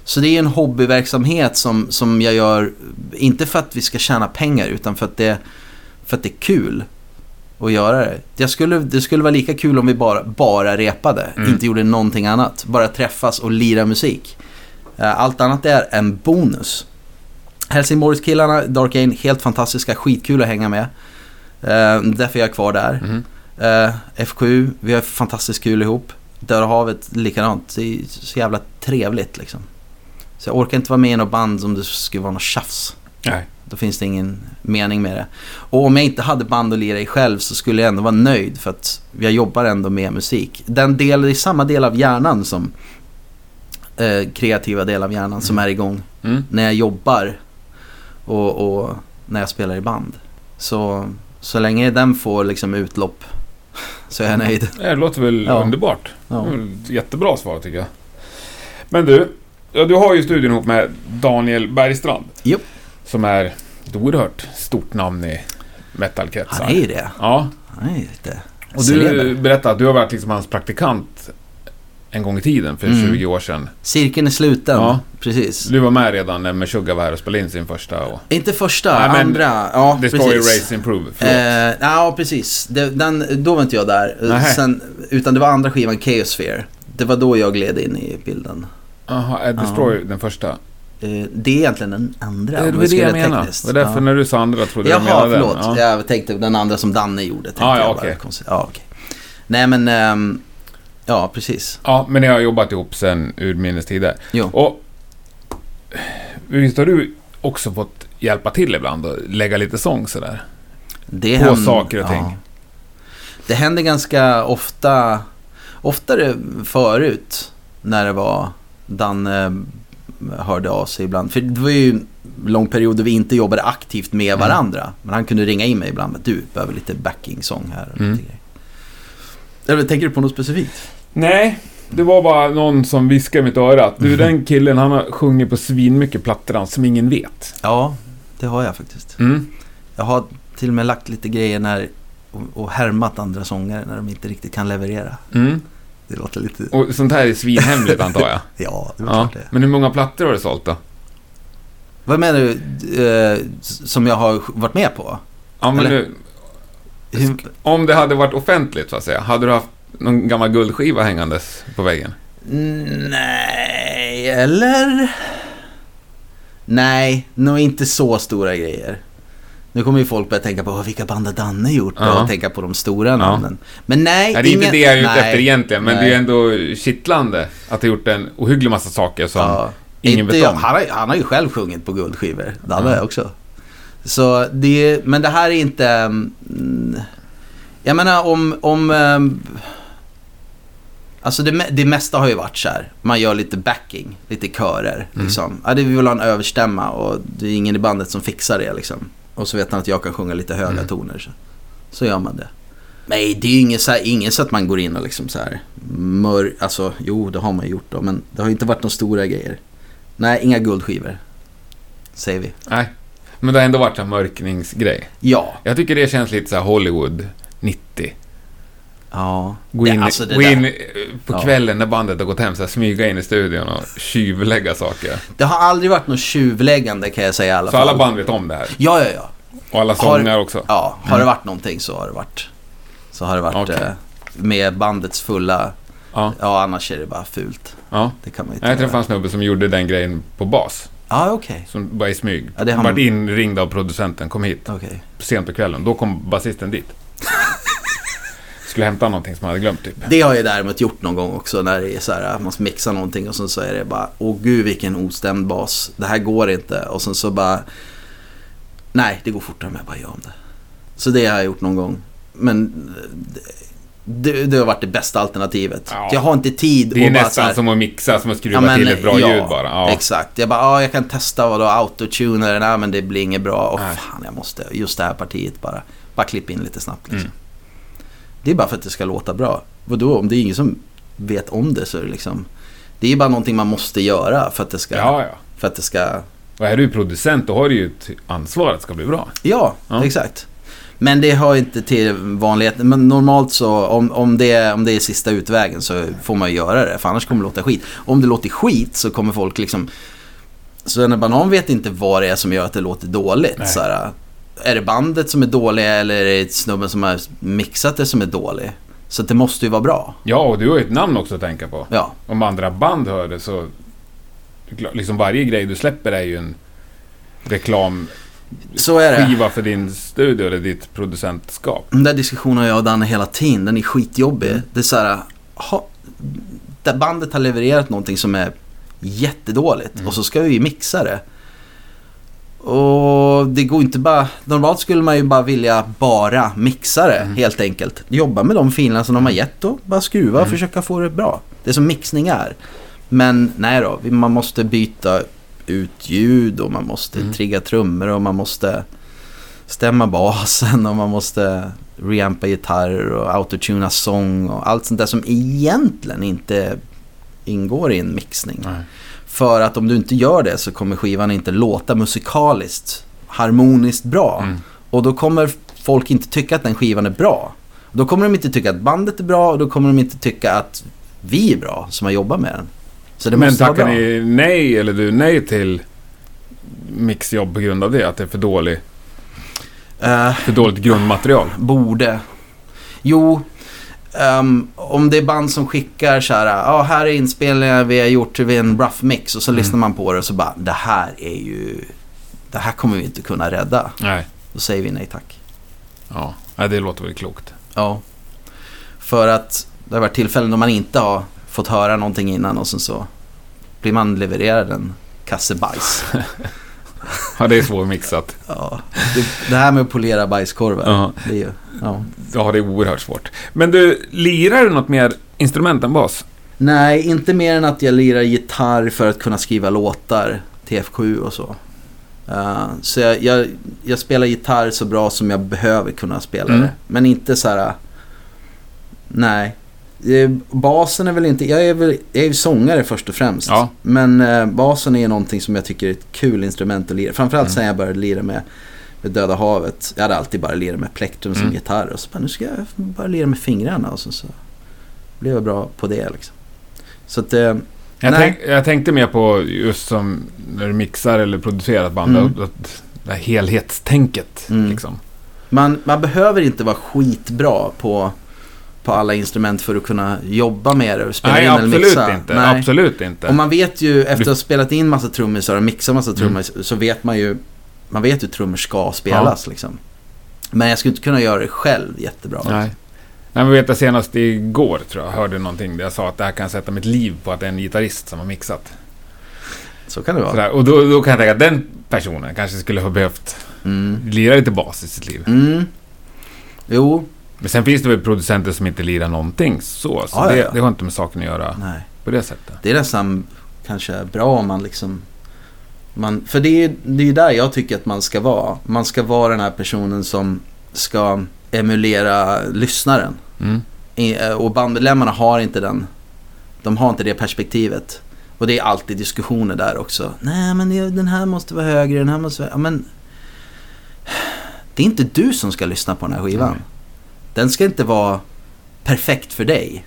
Så det är en hobbyverksamhet som, som jag gör, inte för att vi ska tjäna pengar utan för att det, för att det är kul att göra det. Jag skulle, det skulle vara lika kul om vi bara, bara repade, Mm. inte gjorde någonting annat. Bara träffas och lira musik. Eh, Allt annat är en bonus. Helsingborgskillarna, Dark Ain, helt fantastiska, skitkul att hänga med. Eh, därför är jag kvar där. Mhm. Eh, FKU, vi har fantastiskt kul ihop. Döda havet likadant. Det är så jävla trevligt liksom. Så jag orkar inte vara med i något band om det skulle vara något tjafs. Nej. Då finns det ingen mening med det. Och om jag inte hade band att lira i själv så skulle jag ändå vara nöjd för att jag jobbar ändå med musik. Den del, det är samma del av hjärnan som eh, kreativa del av hjärnan som är igång Mm. när jag jobbar och, och när jag spelar i band. Så, så länge den får liksom utlopp så är jag nöjd. Det låter väl Ja. underbart. Ja. Jättebra svar tycker jag. Men du, ja, du har ju studion ihop med Daniel Bergstrand. Japp. Som är ett oerhört stort namn i metalkretsar. Han är ju det. Ja, Han är lite och du berättade att du har varit liksom hans praktikant en gång i tiden, för Mm. 20 år sedan. Cirkeln är sluten. Ja. Precis. Du var med redan när Meshuggah var här och spelade in sin första. Och Inte första, Nej, men andra. Ja, Destroy, precis. Race, Improve. Eh, ja, precis. Det, den, då var inte jag där. Eh. Sen, utan det var andra skivan, Chaosphere. Det var då jag gled in i bilden. Jaha, är Destroy den första? Eh, det är egentligen den andra. Det var det jag menade. Det var därför Ja. när du sa andra trodde jag Jaha, menade den. förlåt. Ja. Jag tänkte den andra som Danne gjorde. Ah, ja, jag bara. okej. Konstigt. Ja, okej. Nej, men... ehm, ja, precis. Ja, men ni har jobbat ihop sen urminnes tider. Jo. Och visst har du också fått hjälpa till ibland och lägga lite sång sådär? Det På händer- saker och ting. Det händer ganska ofta, oftare förut när det var Danne hörde av sig ibland. För det var ju en lång period då vi inte jobbade aktivt med Mm. varandra. Men han kunde ringa in mig ibland du behöver lite backing-sång här. Och Mm. Eller tänker du på något specifikt? Nej, det var bara någon som viskade i mitt öra att du, den killen han har sjungit på svinmycket plattor som ingen vet. Ja, det har jag faktiskt. Mm. Jag har till och med lagt lite grejer när och, och härmat andra sångare när de inte riktigt kan leverera. Mm. Det låter lite... Och sånt här är svinhemligt antar jag. Ja, det är Ja. klart det. Men hur många plattor har du sålt då? Vad menar du? Eh, som jag har varit med på? Ja, men nu, Hur, om det hade varit offentligt så att säga, hade du haft någon gammal guldskiva hängandes på väggen? Nej, eller? Nej, nog inte så stora grejer. Nu kommer ju folk börja tänka på "Åh, vilka band har Danne gjort Ja. och tänka på de stora namnen. Men nej, Nej, det är ingen... inte det jag är ute efter egentligen, men nej. det är ändå kittlande att du gjort en ohygglig massa saker som Ja. ingen inte vet jag. om. Han, har, han har ju själv sjungit på guldskivor. Danne har också. Så det, men det här är inte... mm, Jag menar om... om ehm, alltså det, det mesta har ju varit så här. Man gör lite backing, lite körer. Mm. Liksom. Ja, det vi vill ha en överstämma och det är ingen i bandet som fixar det. Liksom. Och så vet han att jag kan sjunga lite höga Mm. toner. Så, så gör man det. Nej, det är ju inget så, här, inget så att man går in och liksom så här mör, Alltså, jo, det har man gjort då. Men det har ju inte varit några stora grejer. Nej, inga guldskivor. Säger vi. Nej. Men det har ändå varit en mörkningsgrej. Ja. Jag tycker det känns lite så här Hollywood 90. Ja. Gå in, alltså gå in eh, på kvällen när bandet har gått hem, så här, smyga in i studion och tjuvlägga saker. Det har aldrig varit något tjuvläggande kan jag säga i alla Så fall. alla band vet om det här. Ja, ja, ja. Och alla sånger också. Ja, har Mm. det varit någonting så har det varit. Så har det varit Okej. eh, med bandets fulla... Ja. Ja, annars är det bara fult. ja. Det kan man inte Jag träffade en snubbe som gjorde den grejen på bas. Ja, okej. Som bara i smyg. Ja, det har Vart inringd av producenten, kom hit. Okej. Sent på kvällen. Då kom basisten dit. Skulle hämta någonting som han hade glömt typ. Det har jag däremot gjort någon gång också när det är så här, man mixar någonting och sen så är det bara, åh gud vilken ostämd bas. Det här går inte. Och sen så bara, nej det går fortare om jag bara gör om det. Så det har jag gjort någon gång. Men det, det har varit det bästa alternativet. Ja. Jag har inte tid Det är nästan här, som att mixa, som att skruva Ja, men, till ett bra ja, ljud bara. Ja. Exakt. Jag bara, ja, jag kan testa vad då autotuner, nej men det blir inget bra. Och fan, jag måste, just det här partiet bara, bara klippa in lite snabbt liksom. Mm. Det är bara för att det ska låta bra. Vadå, om det är ingen som vet om det så är det liksom, Det är bara någonting man måste göra för att det ska... Ja, ja. För att det ska... Och är du producent då har du ju ett ansvar att det ska bli bra. Ja, Ja. exakt. Men det hör inte till vanligheten. Men normalt så om, om, det, är- om det är sista utvägen så får man ju göra det. För annars kommer det låta skit. Om det låter skit så kommer folk liksom... Så en banan vet inte vad det är som gör att det låter dåligt. Så är det bandet som är dåliga eller är det snubben som har mixat det som är dålig? Så det måste ju vara bra. Ja, och du har ju ett namn också att tänka på. Ja, Om andra band hör det så... Liksom varje grej du släpper är ju en reklamskiva så är det. för din studio eller ditt producentskap. Den där diskussionen har jag och Danne hela tiden. Den är skitjobbig. Mm. Det är så här, ha, där bandet har levererat någonting som är jättedåligt Mm. och så ska vi mixa det. Och det går inte bara, normalt skulle man ju bara vilja bara mixa det Mm. helt enkelt. Jobba med de filerna som de har gett och bara skruva och Mm. försöka få det bra. Det är som mixning är. Men nej då, man måste byta ut ljud och man måste Mm. trigga trummor och man måste stämma basen och man måste reampa gitarrer och autotuna sång och allt sånt där som egentligen inte ingår i en mixning. Nej. För att om du inte gör det så kommer skivan inte låta musikaliskt harmoniskt bra. Mm. Och då kommer folk inte tycka att den skivan är bra. Då kommer de inte tycka att bandet är bra och då kommer de inte tycka att vi är bra som har jobbat med den. Så det Men måste vara tackar bra. ni nej, eller du nej till mixjobb på grund av det? Att det är för, dålig, Eh, för dåligt grundmaterial? Borde. Jo, ehm, om det är band som skickar så här, ja här är inspelningar vi har gjort vid en rough mix och så Mm. lyssnar man på det och så bara, det här är ju, det här kommer vi inte kunna rädda. Nej. Då säger vi nej tack. Ja, nej, det låter väl klokt. Ja. För att det har varit tillfällen då man inte har fått höra någonting innan och sen så blir man levererad en kasse bajs. Ja, det är svårmixat. Ja. Det, det här med att polera bajskorvar, Ja. det är ju, ja. Ja, det är oerhört svårt. Men du, lirar du något mer instrument än bas? Nej, inte mer än att jag lirar gitarr för att kunna skriva låtar till F7 och så. Uh, så jag, jag, jag spelar gitarr så bra som jag behöver kunna spela Mm. det. Men inte så här... nej. Eh, Basen är väl inte... Jag är väl jag är ju sångare först och främst. Ja. Men eh, basen är någonting som jag tycker är ett kul instrument att lira. Framförallt Mm. sen jag började lira med, med Döda havet. Jag hade alltid bara lirat med plektrum som Mm. gitarr. Och så bara, nu ska jag bara lira med fingrarna. Och så, så blev jag bra på det liksom. Så att... Eh, Jag, tänk, jag tänkte mer på just som när du mixar eller producerar band. Mm. Det här helhetstänket. Mm. Liksom. Man, man behöver inte vara skitbra på, på alla instrument för att kunna jobba med det och spela Nej, in eller absolut mixa. inte. Nej. Absolut inte. Och man vet ju, efter att ha spelat in massa trummisar och mixat massa trummor så vet man ju man vet hur trummor ska spelas liksom. Men jag skulle inte kunna göra det själv jättebra. Nej. Nej, men vet jag senast igår tror jag hörde någonting där jag sa att det här kan sätta mitt liv på att det är en gitarrist som har mixat. Så kan det vara. Sådär. Och då, då kan jag tänka att den personen kanske skulle ha behövt Mm. lira lite bas i sitt liv. Mm. Jo, Men sen finns det väl producenter som inte lirar någonting så. Så ja, det, ja. det har inte med saken att göra nej. på det sättet. Det är nästan kanske bra om man liksom... Man, för det är ju det är ju där jag tycker att man ska vara. Man ska vara den här personen som ska emulera lyssnaren. Mm. Eh, Och bandmedlemmarna har inte den. De har inte det perspektivet. Och det är alltid diskussioner där också. Nej men den här måste vara högre, den här måste vara... Ja, men... Det är inte du som ska lyssna på den här skivan. Nej. Den ska inte vara perfekt för dig.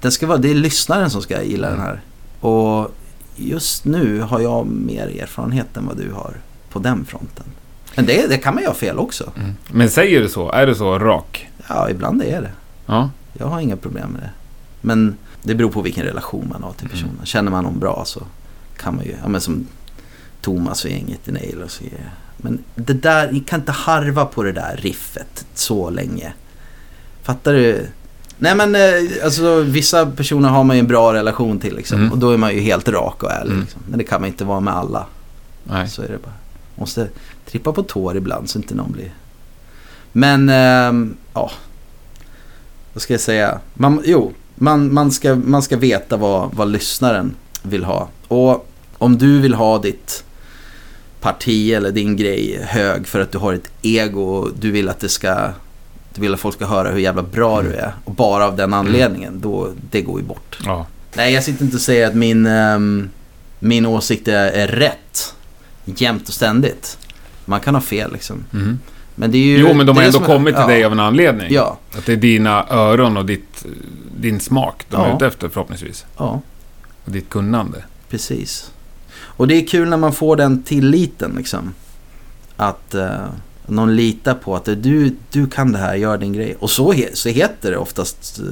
Den ska vara, det är lyssnaren som ska gilla den här. Och just nu har jag mer erfarenhet än vad du har på den fronten. Men det, det kan man göra fel också. Mm. Men säger du så? Är du så rak? Ja, ibland är det. Ja. Jag har inga problem med det. Men det beror på vilken relation man har till personen. Mm. Känner man någon bra så kan man ju, ja men som Thomas och gänget i Nail och så. Men det där, ni kan inte harva på det där riffet så länge. Fattar du? Nej men eh, alltså vissa personer har man ju en bra relation till liksom. Mm. Och då är man ju helt rak och ärlig. Mm. Liksom. Men det kan man inte vara med alla. Nej. Så är det bara. Måste trippa på tår ibland så inte någon blir... Men, ehm, ja. Vad ska jag säga? Man, jo, man, man, ska, man ska veta vad, vad lyssnaren vill ha. Och om du vill ha ditt parti eller din grej hög för att du har ett ego och du vill att det ska... Du vill att folk ska höra hur jävla bra Mm. du är. Och bara av den anledningen, då, det går ju bort. Ja. Nej, jag sitter inte och säger att min, ehm, min åsikt är, är rätt jämt och ständigt. Man kan ha fel liksom. Mm. Men det är ju... Jo, men de har är ändå kommit till ja, dig av en anledning. Ja, Att det är dina öron och ditt, din smak de är Ja. ute efter förhoppningsvis. ja, Och ditt kunnande. precis. Och det är kul när man får den tilliten liksom. Att eh, någon litar på att du, du kan det här, gör din grej. Och så, så heter det oftast, eh,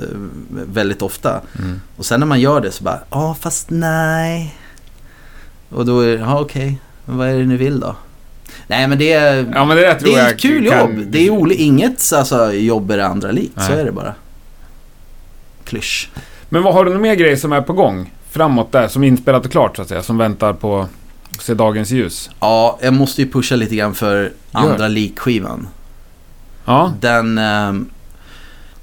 väldigt ofta. Mm. Och sen när man gör det så bara, ja fast nej. Och då är det, ja okej, men vad är det ni vill då? Nej men det är, Ja, men det tror det är ett kul kan- jobb. Det är inget alltså, jobb är det andra likt, så är det bara. Klysch. Men vad har du några mer grejer som är på gång? Framåt där, som är inspelat och klart så att säga. Som väntar på se dagens ljus. Ja, jag måste ju pusha lite grann för andra likskivan. Ja, Den... ehm,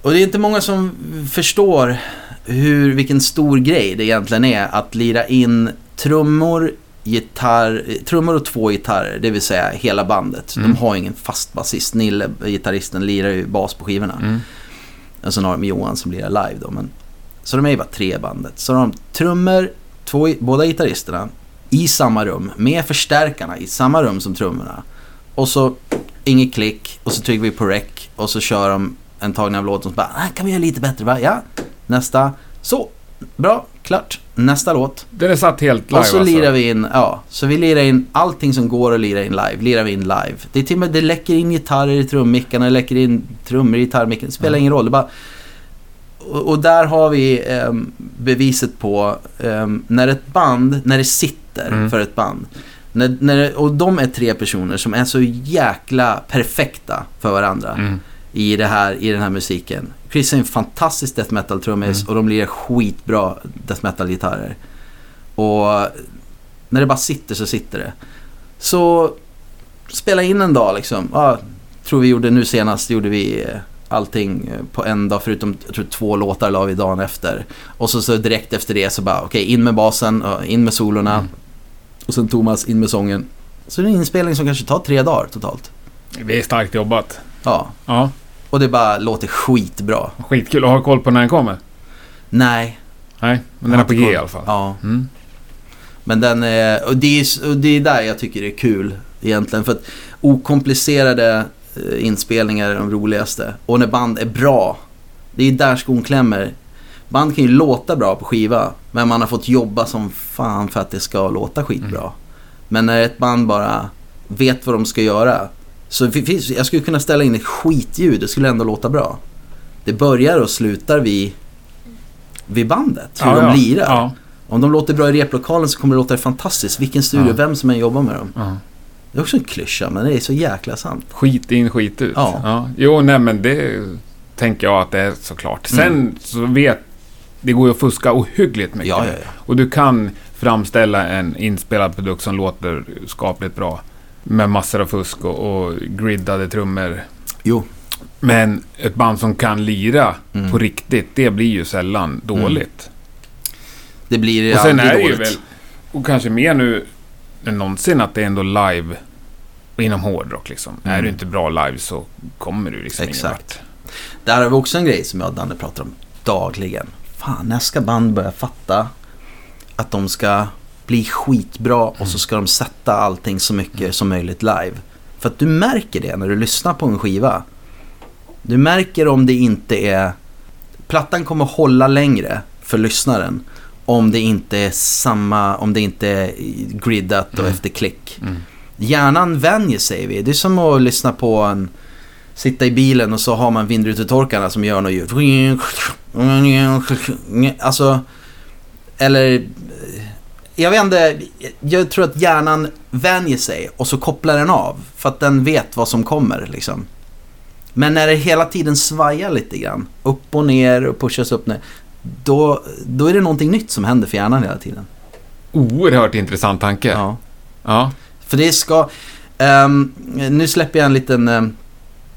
och det är inte många som förstår hur, vilken stor grej det egentligen är att lira in trummor, gitarr, trummor och två gitarrer, det vill säga hela bandet. Mm. De har ingen fast basist. Nille, gitarristen, lirar ju bas på skivorna. mm. Och sen har de Johan som lirar live då. Men, så de är ju bara tre bandet. Så de har trummor, två, båda gitarristerna, i samma rum med förstärkarna i samma rum som trummorna. Och så inget klick och så trycker vi på rec och så kör de en tagning av låten och så bara ah, kan vi göra lite bättre va? Ja, nästa. Så, bra, klart. Nästa låt. Den är satt helt live och så alltså. lirar vi in, ja, så vi lirar in allting som går att lira in live, lirar vi in live. Det är till och med, det läcker in gitarrer i trummickarna, det läcker in trummor i gitarrmicken, det spelar Mm. ingen roll. Det bara, och, och där har vi ehm, beviset på ehm, när ett band, när det sitter Mm. för ett band. När, när, och de är tre personer som är så jäkla perfekta för varandra Mm. i, det här, i den här musiken. Chris är en fantastisk death metal-trummis Mm. och de lirar skitbra death metal-gitarrer. Och när det bara sitter så sitter det. Så spela in en dag liksom. Ja, tror vi gjorde nu senast gjorde vi eh, allting eh, på en dag förutom jag tror två låtar la vi dagen efter. Och så, så direkt efter det så bara okej in med basen, in med solorna. Mm. Och sen Thomas in med sången. Så det är en inspelning som kanske tar tre dagar totalt. Det är starkt jobbat. Ja, Ja, och det bara låter skitbra. skitkul. Och har koll på när den kommer? Nej. Nej, men den är på G i alla fall. Ja, Mm. men den är, och det är, och det är där jag tycker det är kul egentligen. För att okomplicerade inspelningar är de roligaste. Och när band är bra, det är där skon klämmer. Band kan ju låta bra på skiva, men man har fått jobba som fan för att det ska låta skitbra. Mm. Men när ett band bara vet vad de ska göra. Så jag skulle kunna ställa in ett skitljud, det skulle ändå låta bra. Det börjar och slutar vid, vid bandet, hur Ja, de ja. lirar. Ja. Om de låter bra i replokalen så kommer det låta fantastiskt. Vilken studio, vem som än jobbar med dem. Ja. Det är också en klyscha, men det är så jäkla sant. Skit in, skit ut. Ja. Jo, nej men det tänker jag att det är såklart. Sen Mm. så vet... Det går ju att fuska ohyggligt mycket. Ja, ja, ja. Och du kan framställa en inspelad produkt som låter skapligt bra. Med massor av fusk och, och griddade trummor. Jo. Men ett band som kan lira Mm. på riktigt, det blir ju sällan dåligt. Det blir och sen aldrig är det ju dåligt. väl, och kanske mer nu än någonsin, att det är ändå live inom hårdrock liksom. Mm. Är du inte bra live så kommer du liksom Exakt. Där har vi också en grej som jag och Danne pratar om dagligen. Fan, när ska band börja fatta att de ska bli skitbra och så ska de sätta allting så mycket som möjligt live. För att du märker det när du lyssnar på en skiva. Du märker om det inte är... Plattan kommer hålla längre för lyssnaren om det inte är samma, om det inte är griddat och Mm. efter klick. Mm. Hjärnan vänjer sig vid. Det är som att lyssna på en... Sitta i bilen och så har man vindrutetorkarna som gör något ljud. Alltså... Eller... Jag vet inte. Jag tror att hjärnan vänjer sig och så kopplar den av. För att den vet vad som kommer liksom. Men när det hela tiden svajar lite grann. Upp och ner och pushas upp ner. Då, då är det någonting nytt som händer för hjärnan hela tiden. Oerhört intressant tanke. Ja. Ja. För det ska... ehm, nu släpper jag en liten... ehm,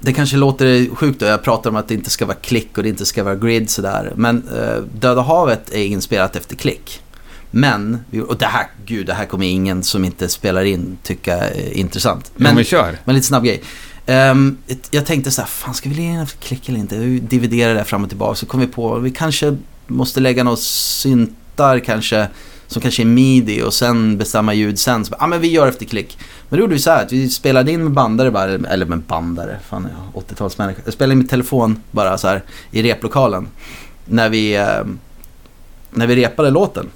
det kanske låter sjukt då, jag pratar om att det inte ska vara klick och det inte ska vara grid sådär. Men uh, Döda havet är inspelat efter klick. Men, och det här, gud det här kommer ingen som inte spelar in tycka är intressant. Men, Men, vi kör. men lite snabb grej. Ett- jag tänkte så här, fan ska vi lägga efter klick eller inte? Vi dividerar det fram och tillbaka. Så kom vi på, vi kanske måste lägga något synt låtar kanske som kanske är midi och sen bestämma ljud sen. Ja men vi gör efter klick. Men då gjorde vi så här att vi spelade in med bandare bara, eller med bandare, fan jag 80-talsmänniska. Jag spelade in med telefon bara så här i replokalen. När vi, eh, när vi repade låten.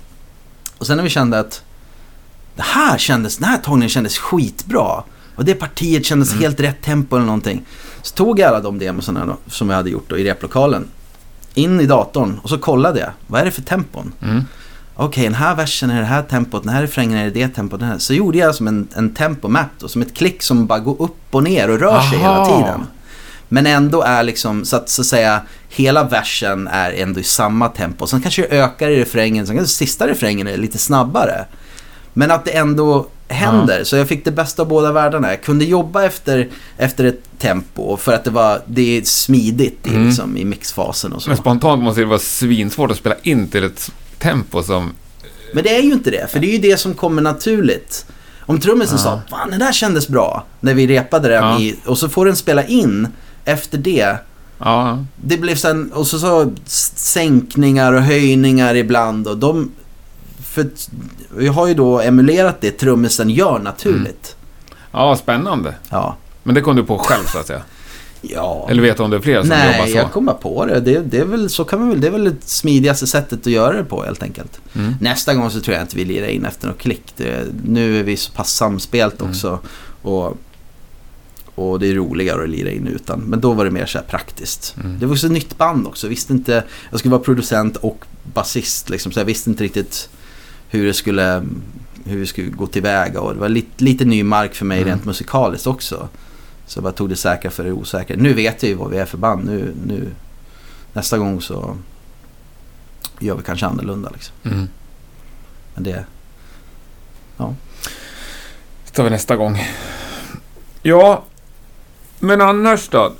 Och sen när vi kände att det här kändes, den här tagningen kändes skitbra. Och det partiet kändes Mm. helt rätt tempo eller någonting. Så tog jag alla de demosarna som jag hade gjort då, i replokalen. In i datorn och så kollade jag. Vad är det för tempon? Mm. Okej, den här versen är det här tempot, den här refrängen är det det tempot. Den här. Så gjorde jag som en, en tempomap då, som ett klick som bara går upp och ner och rör sig hela Aha. tiden. Men ändå är liksom, så att, så att säga, hela versen är ändå i samma tempo. Sen kanske det ökar i refrängen, sen kanske sista refrängen är lite snabbare. Men att det ändå händer. Så jag fick det bästa av båda världarna. Jag kunde jobba efter, efter ett tempo för att det var, det är smidigt i, Mm. liksom, i mixfasen och så. Men spontant måste det vara svinsvårt att spela in till ett tempo som... Men det är ju inte det, för det är ju det som kommer naturligt. Om trummisen Ja. sa fan den där kändes bra när vi repade den Ja. i, och så får den spela in efter det. Ja, Det blev sen, och så, så sänkningar och höjningar ibland och de... För jag har ju då emulerat det trummisen gör naturligt. ja spännande. Ja. Men det kom du på själv så att säga? Ja. Eller vet du om det är fler som jobbar Nej, så? jag kommer på det. Det, det, är väl, så kan man väl, det är väl det smidigaste sättet att göra det på helt enkelt. Mm. Nästa gång så tror jag inte vi lirar in efter något klick. Det, nu är vi så pass samspelt Mm. också. Och, och det är roligare att lira in utan. Men då var det mer så här praktiskt. Mm. Det var också ett nytt band också. Visste inte, jag skulle vara producent och basist liksom. Så jag visste inte riktigt hur det skulle, hur vi skulle gå tillväga. Och det var lite, lite ny mark för mig Mm. rent musikaliskt också. Så jag bara tog det säkra för det osäkra. Nu vet jag ju vad vi är för band. Nu, nu, nästa gång så gör vi kanske annorlunda liksom. Mm. Men det, Det tar vi nästa gång. Ja, men annars då?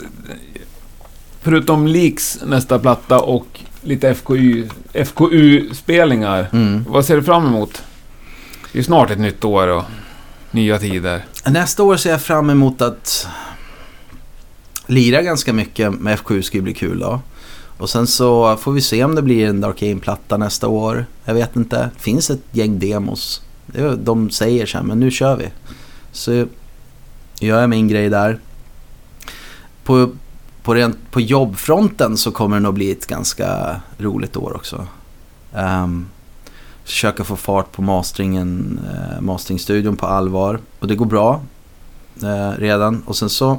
Förutom Leaks nästa platta och lite FKU, FKU-spelningar. mm. Vad ser du fram emot? Det är ju snart ett nytt år och nya tider. Nästa år ser jag fram emot att lira ganska mycket med F7 ska ju bli kul då. Och sen så får vi se om det blir en Dark Aim-platta nästa år. Jag vet inte. Det finns ett gäng demos. De säger så här, men nu kör vi. Så gör jag min grej där. På, på, rent, på jobbfronten så kommer det nog bli ett ganska roligt år också. Um, försöka få fart på masteringen, uh, masteringstudion på allvar. Och det går bra eh, redan. Och sen så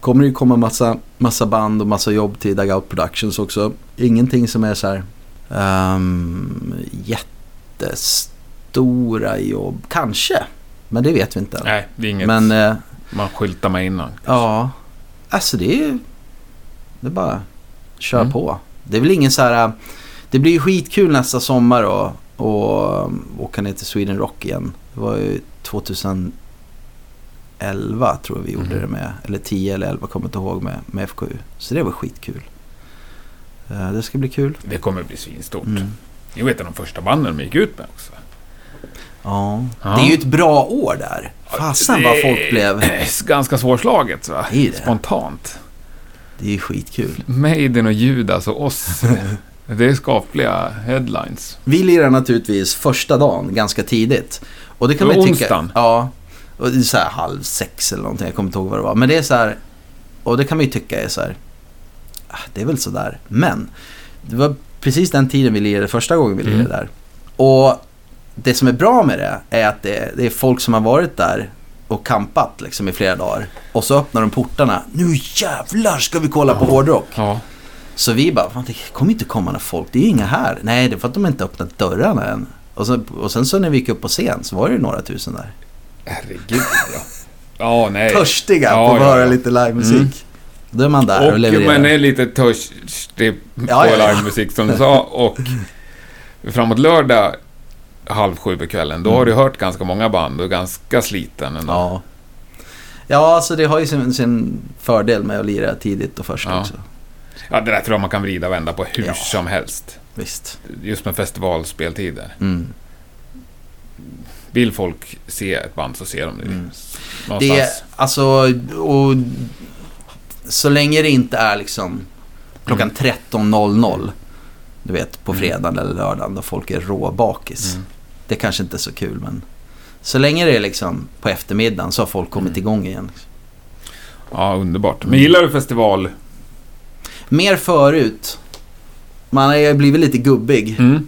kommer det ju komma massa, massa band och massa jobb till Dugout Productions också. Ingenting som är så här um, jättestora jobb. Kanske, men det vet vi inte. Nej, det är inget men eh, man skyltar med innan. ja, alltså det är ju... Det är bara kör Mm. på. Det är väl ingen så här... Det blir ju skitkul nästa sommar och, och um, åka ner till Sweden Rock igen. Det var ju 2011 tror jag vi gjorde Mhm. det med. Eller 10 eller 11 kommer inte ihåg med, med FKU. Så det var skitkul. Eh, det ska bli kul. Det kommer bli svinstort. Mm. Jag vet att de första banden de gick ut med också. Ja. Ja. Det är ju ett bra år där. Fasen vad folk blev. Ganska svårslaget va? Det det. Spontant. Det är ju skitkul. Maiden och Judas och oss. det är skapliga headlines. Vi lirar naturligtvis första dagen ganska tidigt. Och det kan man ju tycka. onsdagen. Ja. Och det är så här halv sex eller någonting. Jag kommer inte ihåg vad det var. Men det är så här. Och det kan man ju tycka är så här. ah, Det är väl sådär. Men. Det var precis den tiden vi lirade första gången vi lirade Mm. där. Och det som är bra med det är att det, det är folk som har varit där och kampat liksom i flera dagar. Och så öppnar de portarna. Nu jävlar ska vi kolla på hårdrock. Ja. Så vi bara, fan, det kommer inte komma några folk, det är ju inga här. Nej, det är för att de inte öppnat dörrarna än. Och, så, och sen så när vi gick upp på scen så var det ju några tusen där. Herregud ja. Ja, nej. Törstiga Ja, på att ja, höra lite livemusik. Mm. Då är man där och, Och levererar. man är lite törstig på ja. livemusik som du sa. Och framåt lördag halv sju på kvällen, då har du hört ganska många band och är ganska sliten ändå. Ja. Ja, alltså det har ju sin, sin fördel med att lira tidigt och först Ja. också. Ja, det där tror jag man kan vrida och vända på hur Ja. som helst. Visst. Just med festivalspeltider. Mm. Vill folk se ett band så ser de det. Mm. Någonstans. Det alltså, och så länge det inte är liksom klockan Mm. 13.00 Du vet, på Mm. fredagen eller lördagen då folk är råbakis. Mm. Det kanske inte är så kul men så länge det är liksom på eftermiddagen så har folk kommit Mm. igång igen. Ja, underbart. Men gillar du festival? Mer förut. Man har ju blivit lite gubbig. Mm.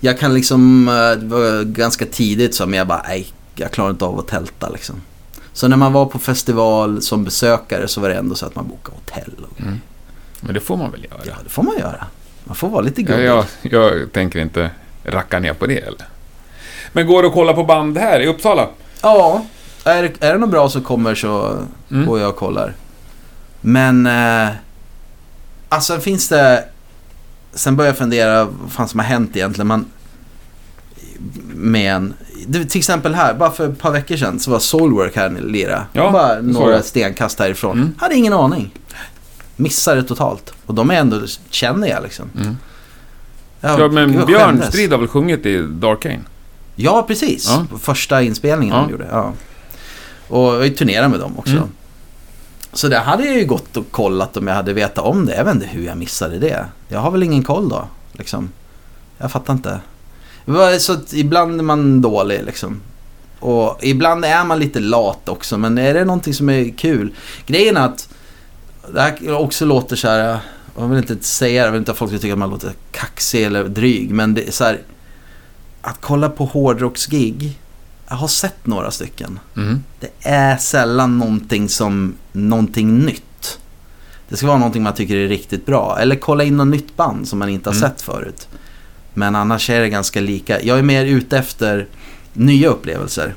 Jag kan liksom, eh, det var ganska tidigt som jag bara, nej, jag klarar inte av att tälta liksom. Så när man var på festival som besökare så var det ändå så att man bokade hotell. Och, Mm. Men det får man väl göra? ja, det får man göra. Man får vara lite Ja, gubbig. jag, jag tänker inte racka ner på det eller? Men går det att kolla på band här i Uppsala? Ja, är, det- är det något bra så kommer så Mm. går jag och kollar. Men, eh, alltså finns det... Sen börjar jag fundera vad fan som har hänt egentligen. Man, med en, det, till exempel här, bara för ett par veckor sedan så var Soulwork här i Lira. Ja, bara det några stenkast härifrån. Mm. Hade ingen aning. Missade totalt. Och de är ändå, känner jag liksom. Mm. Jag- Ja, men Björn. Strid har väl sjungit i Darkane? Ja, precis. Ja. Första inspelningen Ja. de gjorde. Ja. Och jag turnerat med dem också. Mm. Så det hade jag ju gått och kollat om jag hade vetat om det. Jag vet inte hur jag missade det. Jag har väl ingen koll då. Liksom. Jag fattar inte. Så ibland är man dålig liksom. Och ibland är man lite lat också. Men är det någonting som är kul. Grejen är att det här också låter så här. Jag vill inte säga det. Jag vill inte att folk ska tycka att man låter kaxig eller dryg. Men det är så här. Att kolla på hårdrocksgig. Jag har sett några stycken. Mm. Det är sällan någonting som någonting nytt. Det ska vara någonting man tycker är riktigt bra. Eller kolla in något nytt band som man inte har Mm. sett förut. Men annars är det ganska lika. Jag är mer ute efter nya upplevelser.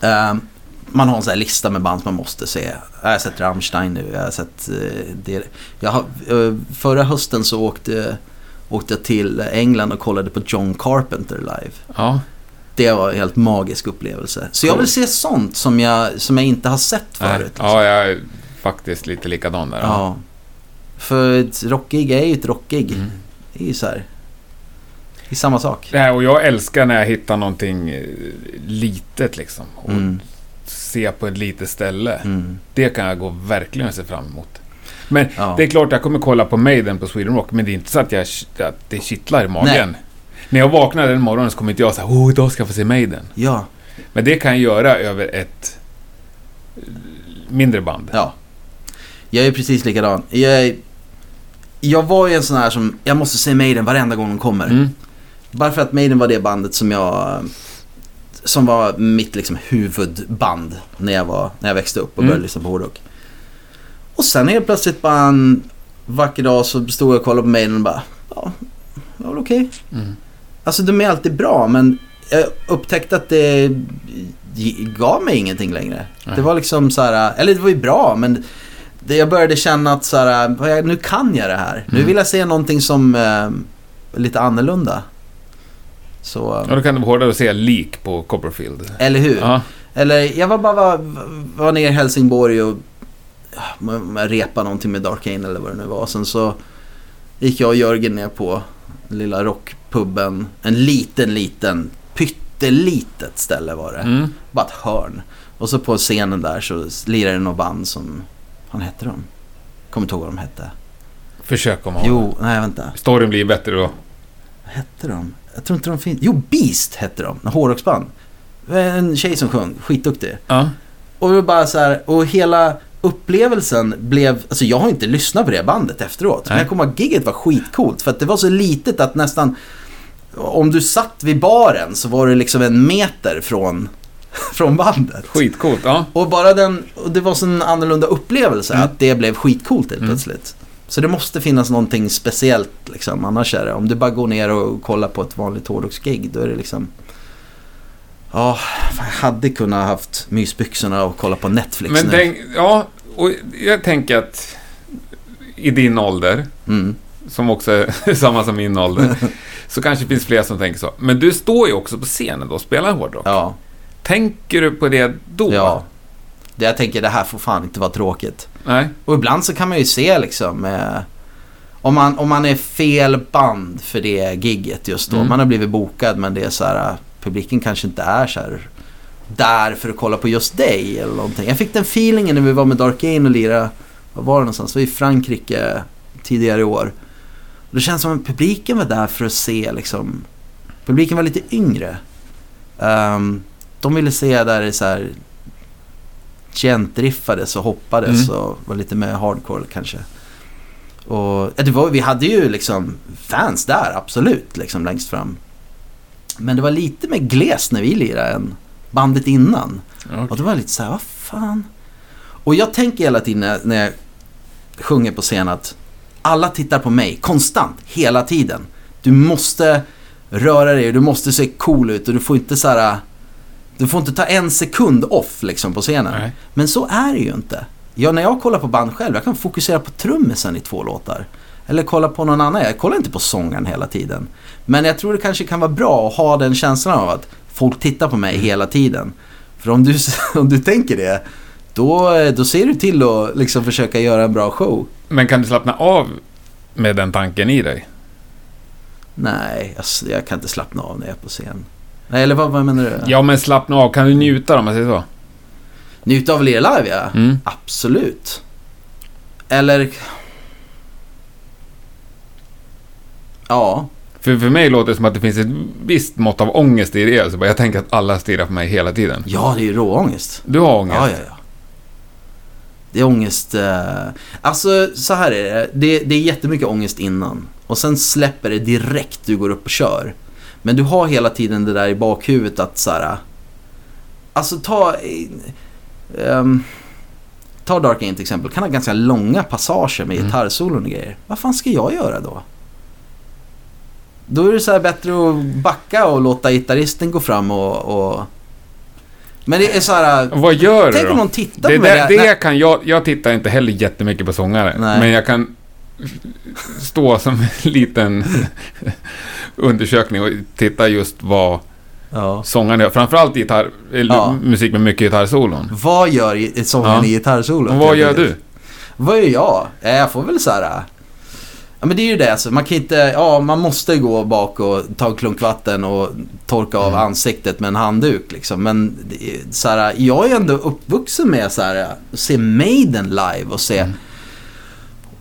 Ehm, man har en sån här lista med band som man måste se. Jag har sett Rammstein nu. Jag har sett eh, det. Jag har, eh, förra hösten så åkte, åkte jag till England och kollade på John Carpenter live. Ja. Det var en helt magisk upplevelse. Så jag vill se sånt som jag, som jag inte har sett Nej. förut. liksom. Ja, jag är faktiskt lite likadan där. ja. För ett rockgig är ju ett rockgig. Mm. Det är ju så här. Det är samma sak. Nej, och jag älskar när jag hittar någonting eh, litet liksom. Och Mm. se på ett litet ställe. Mm. Det kan jag gå verkligen se fram emot. Men Ja. det är klart jag kommer kolla på Maiden på Sweden Rock, men det är inte så att, jag, att det kittlar i magen. När jag vaknar den morgonen så kommer inte jag säga oh, idag ska jag få se Maiden. Ja, Men det kan jag göra över ett mindre band. ja. Jag är precis likadan. Jag, är- jag var ju en sån här som, jag måste se Maiden varenda gång de kommer. Mm. Bara för att Maiden var det bandet som jag... Som var mitt liksom huvudband när jag, var, när jag växte upp och började Mm. lyssna på hårdrock. Och sen helt plötsligt bara en vacker dag så stod jag och kollade på Maiden och bara... Ja, det var väl okej. Mm. Alltså de är alltid bra men jag upptäckte att det gav mig ingenting längre. Nej. Det var liksom så här, eller det var ju bra men det, jag började känna att så här, nu kan jag det här. Nu Mm. vill jag se någonting som eh, lite annorlunda. Så, Ja, då kan det vara hårdare att se lik på Copperfield. eller hur? Ja. Eller jag var bara var, var nere i Helsingborg och man- repade någonting med Darkane eller vad det nu var. Sen så gick jag och Jörgen ner på lilla rockpubben. En liten, liten, pyttelitet ställe var det. Mm. Bara ett hörn. Och så på scenen där så lirade det något band som, vad hette de? Kommer inte ihåg vad de hette. Försök om ha. Jo, nej vänta. Storyn blir bättre då. Vad hette de? Jag tror inte de finns. Jo, Beast hette de. En hårdrocksband. En tjej som sjöng, skitduktig. Ja. Och var bara så här, och hela upplevelsen blev, alltså jag har inte lyssnat på det bandet efteråt. Men Nej. jag kommer ihåg giget var skitcoolt för att det var så litet att nästan, om du satt vid baren så var det liksom en meter från, från bandet. Skitcoolt. Ja. Och bara den, och det var så en annorlunda upplevelse Mm. att det blev skitcoolt helt Mm. plötsligt. Så det måste finnas någonting speciellt liksom, annars är det, om du bara går ner och kollar på ett vanligt hårdrocksgig då är det liksom Ja, jag hade kunnat haft mysbyxorna och kolla på Netflix Men nu. tänk, ja, och jag tänker att i din ålder, Mm. som också är samma som min ålder, så kanske det finns fler som tänker så. Men du står ju också på scenen då och spelar hårdrock. Ja, Tänker du på det då? ja. Det jag tänker, det här får fan inte vara tråkigt. Nej? Och ibland så kan man ju se liksom eh, om, man, om man är fel band för det gigget just då. Mm. Man har blivit bokad men det är så här, publiken kanske inte är så här där för att kolla på just dig eller någonting. Jag fick den feelingen när vi var med Dark Ain och lirade, var var det någonstans? Det var i Frankrike tidigare i år. Det känns som att publiken var där för att se liksom... Publiken var lite yngre. Ehm, de ville se där det så här gentriffades och hoppades Mm. och var lite mer hardcore kanske. Och det var, vi hade ju liksom fans där, absolut, liksom längst fram. Men det var lite mer gles när vi lirade än bandet innan. Och det var lite så här, vad fan. Och jag tänker hela tiden när, jag sjunger på scen att alla tittar på mig konstant, hela tiden. Du måste röra dig och du måste se cool ut och du får inte så här... Du får inte ta en sekund off liksom på scenen. Nej. Men så är det ju inte. Jag, när jag kollar på band själv, jag kan fokusera på trummisen i två låtar. Eller kolla på någon annan. Jag kollar inte på sångaren hela tiden. Men jag tror det kanske kan vara bra att ha den känslan av att folk tittar på mig hela tiden. För om du, om du tänker det, då, då ser du till att liksom försöka göra en bra show. Men kan du slappna av med den tanken i dig? Nej, alltså, jag kan inte slappna av när jag är på scen. Nej, eller vad, vad menar du? Ja, men slappna av. Kan du njuta om man säger så? Njuta av att lira live, ja. Mm. Absolut. Eller... Ja, För, för mig låter det som att det finns ett visst mått av ångest i det. Alltså, jag tänker att alla stirrar på mig hela tiden. ja det är ju råångest. Du har ångest? Ja, ja, ja. Det är ångest. Eh... Alltså, så här är det. det. Det är jättemycket ångest innan. Och sen släpper det direkt du går upp och kör. Men du har hela tiden det där i bakhuvudet att så här... Alltså ta... ehm, ta Dark Aim till exempel. Kan ha ganska långa passager med Mm. gitarrsolon och grejer. Vad fan ska jag göra då? Då är det så här bättre att backa och låta gitarristen gå fram och... och... Men det är så här... Vad gör du Tänk om någon tittar det på mig. när- det kan jag... Jag tittar inte heller jättemycket på sångare. Nej. Men jag kan stå som en liten undersökning och titta just vad Ja. sångaren gör. Framförallt gitarr, eller Ja. musik med mycket gitarrsolon. Vad gör sången Ja. i gitarrsolot? Och vad gör du? Vad gör jag? Jag får väl så här... Ja men det är ju det alltså. Man kan inte... Ja, man måste gå bak och ta en klunk vatten och torka av Mm. ansiktet med en handduk liksom. Men så här, jag är ändå uppvuxen med så här, att se Maiden live och se... Mm.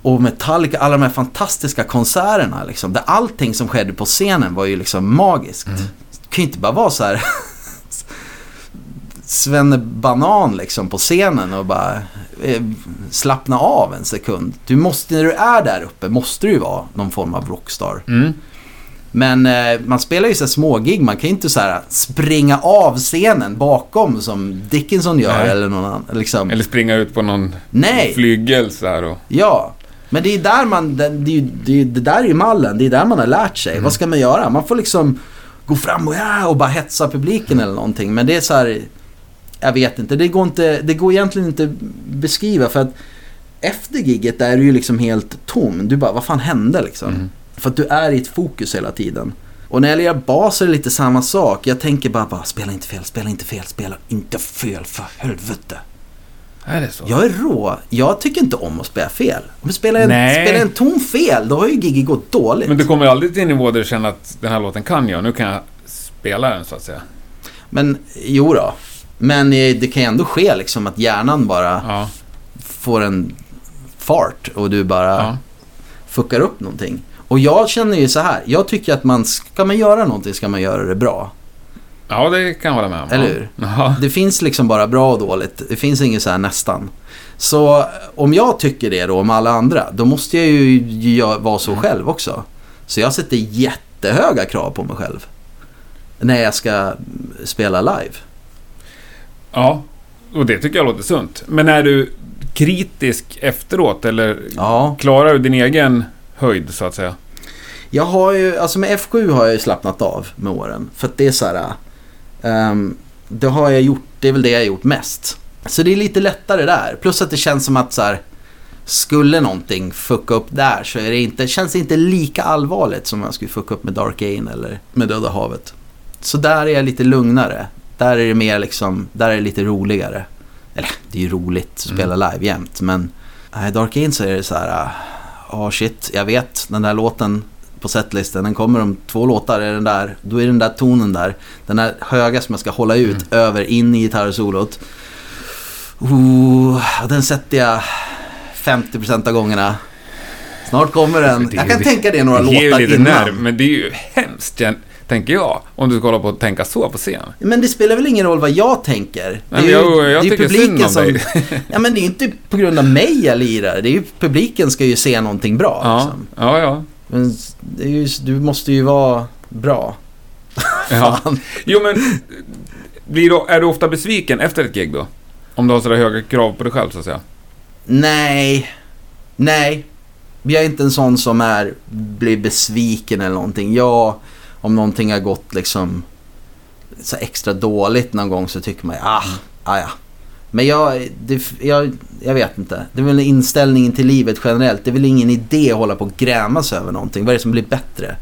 Och Metallica, alla de här fantastiska konserterna liksom. Där allting som skedde på scenen var ju liksom magiskt. Mm. Det kan ju inte bara vara så här... Svenne Banan liksom på scenen och bara eh, slappna av en sekund. Du måste, när du är där uppe måste du ju vara någon form av rockstar. Mm. Men eh, man spelar ju så smågig, man kan ju inte så här springa av scenen bakom som Dickinson gör Nej. eller någon annan. Liksom. Eller springa ut på någon Nej, flygel så här och... ja. Men det är där man, det, det, det, där är ju mallen, det är där man har lärt sig. Mm. Vad ska man göra? Man får liksom gå fram och, ja, och bara hetsa publiken eller någonting. Men det är så här, jag vet inte, det går, inte, det går egentligen inte att beskriva för att efter gigget är du ju liksom helt tom. Du bara, vad fan hände liksom? Mm. För att du är i ett fokus hela tiden. Och när jag lirar bas är det lite samma sak. Jag tänker bara, bara spela inte fel, spela inte fel, spela inte fel för helvete. Är det så? Jag är rå. Jag tycker inte om att spela fel. Om jag spelar en, Nej. spelar en ton fel, då har ju giget gått dåligt. Men du kommer aldrig till en nivå där du känner att den här låten kan jag, nu kan jag spela den så att säga. Men jo då. Men eh, det kan ju ändå ske liksom att hjärnan bara Ja. får en fart och du bara ja. fuckar upp någonting. Och jag känner ju så här. Jag tycker att man, ska man göra någonting ska man göra det bra. Ja, det kan jag hålla med om. Eller hur? Ja. Det finns liksom bara bra och dåligt. Det finns inget så här nästan. Så om jag tycker det då om alla andra, då måste jag ju vara så själv också. Så jag sätter jättehöga krav på mig själv. När jag ska spela live. Ja, och det tycker jag låter sunt. Men är du kritisk efteråt eller Ja. klarar du din egen höjd så att säga? Jag har ju, alltså med F7 har jag ju slappnat av med åren. För att det är så här, ehm, det har jag gjort, det är väl det jag har gjort mest. Så det är lite lättare där. Plus att det känns som att så här, skulle någonting fucka upp där så är det inte, känns det inte lika allvarligt som om jag skulle fucka upp med Dark Ain eller med Döda havet. Så där är jag lite lugnare. Där är det mer liksom, där är det lite roligare. Eller det är ju roligt att spela live jämt men nej, Dark Ain så är det så här, ja shit, jag vet den där låten på setlisten, den kommer om två låtar, är den där, då är den där tonen där. Den där höga som jag ska hålla ut över in i gitarrsolot. Oh, den sätter jag 50% av gångerna. Snart kommer den. Jag kan tänka det några låtar innan. men det är ju hemskt, tänker jag. Om du ska hålla på och tänka så på scen. Men det spelar väl ingen roll vad jag tänker? Nej, men jag- jag det är ju tycker synd om dig. Ja, men det är ju inte på grund av mig jag lirar. Det är ju, publiken ska ju se någonting bra. Ja, Liksom. ja, ja. Men det är ju, du måste ju vara bra. ja. Jo, men blir du, är du ofta besviken efter ett gig då? Om du har sådär höga krav på dig själv, så att säga. Nej. Nej. Jag är inte en sån som är, blir besviken eller någonting. Jag, om någonting har gått liksom så extra dåligt någon gång så tycker man ah, ah ja. Men jag, det, jag, jag vet inte. Det är väl inställningen till livet generellt. Det är väl ingen idé att hålla på och gräma sig över någonting. Vad är det som blir bättre?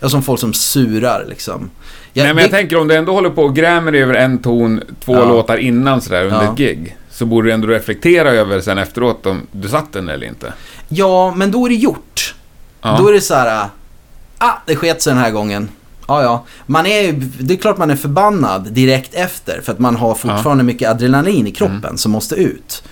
Är som folk som surar liksom. Jag, Nej, men jag tänker om du ändå håller på och grämer dig över en ton, två Ja. låtar innan sådär under Ja. ett gig. Så borde du ändå reflektera över sen efteråt om du satt den eller inte. Ja, men då är det gjort. Ja. Då är det så här, ah, det sket sig den här gången. Ja, ja. Man är, det är klart man är förbannad direkt efter för att man har fortfarande mycket adrenalin i kroppen Mm. som måste ut.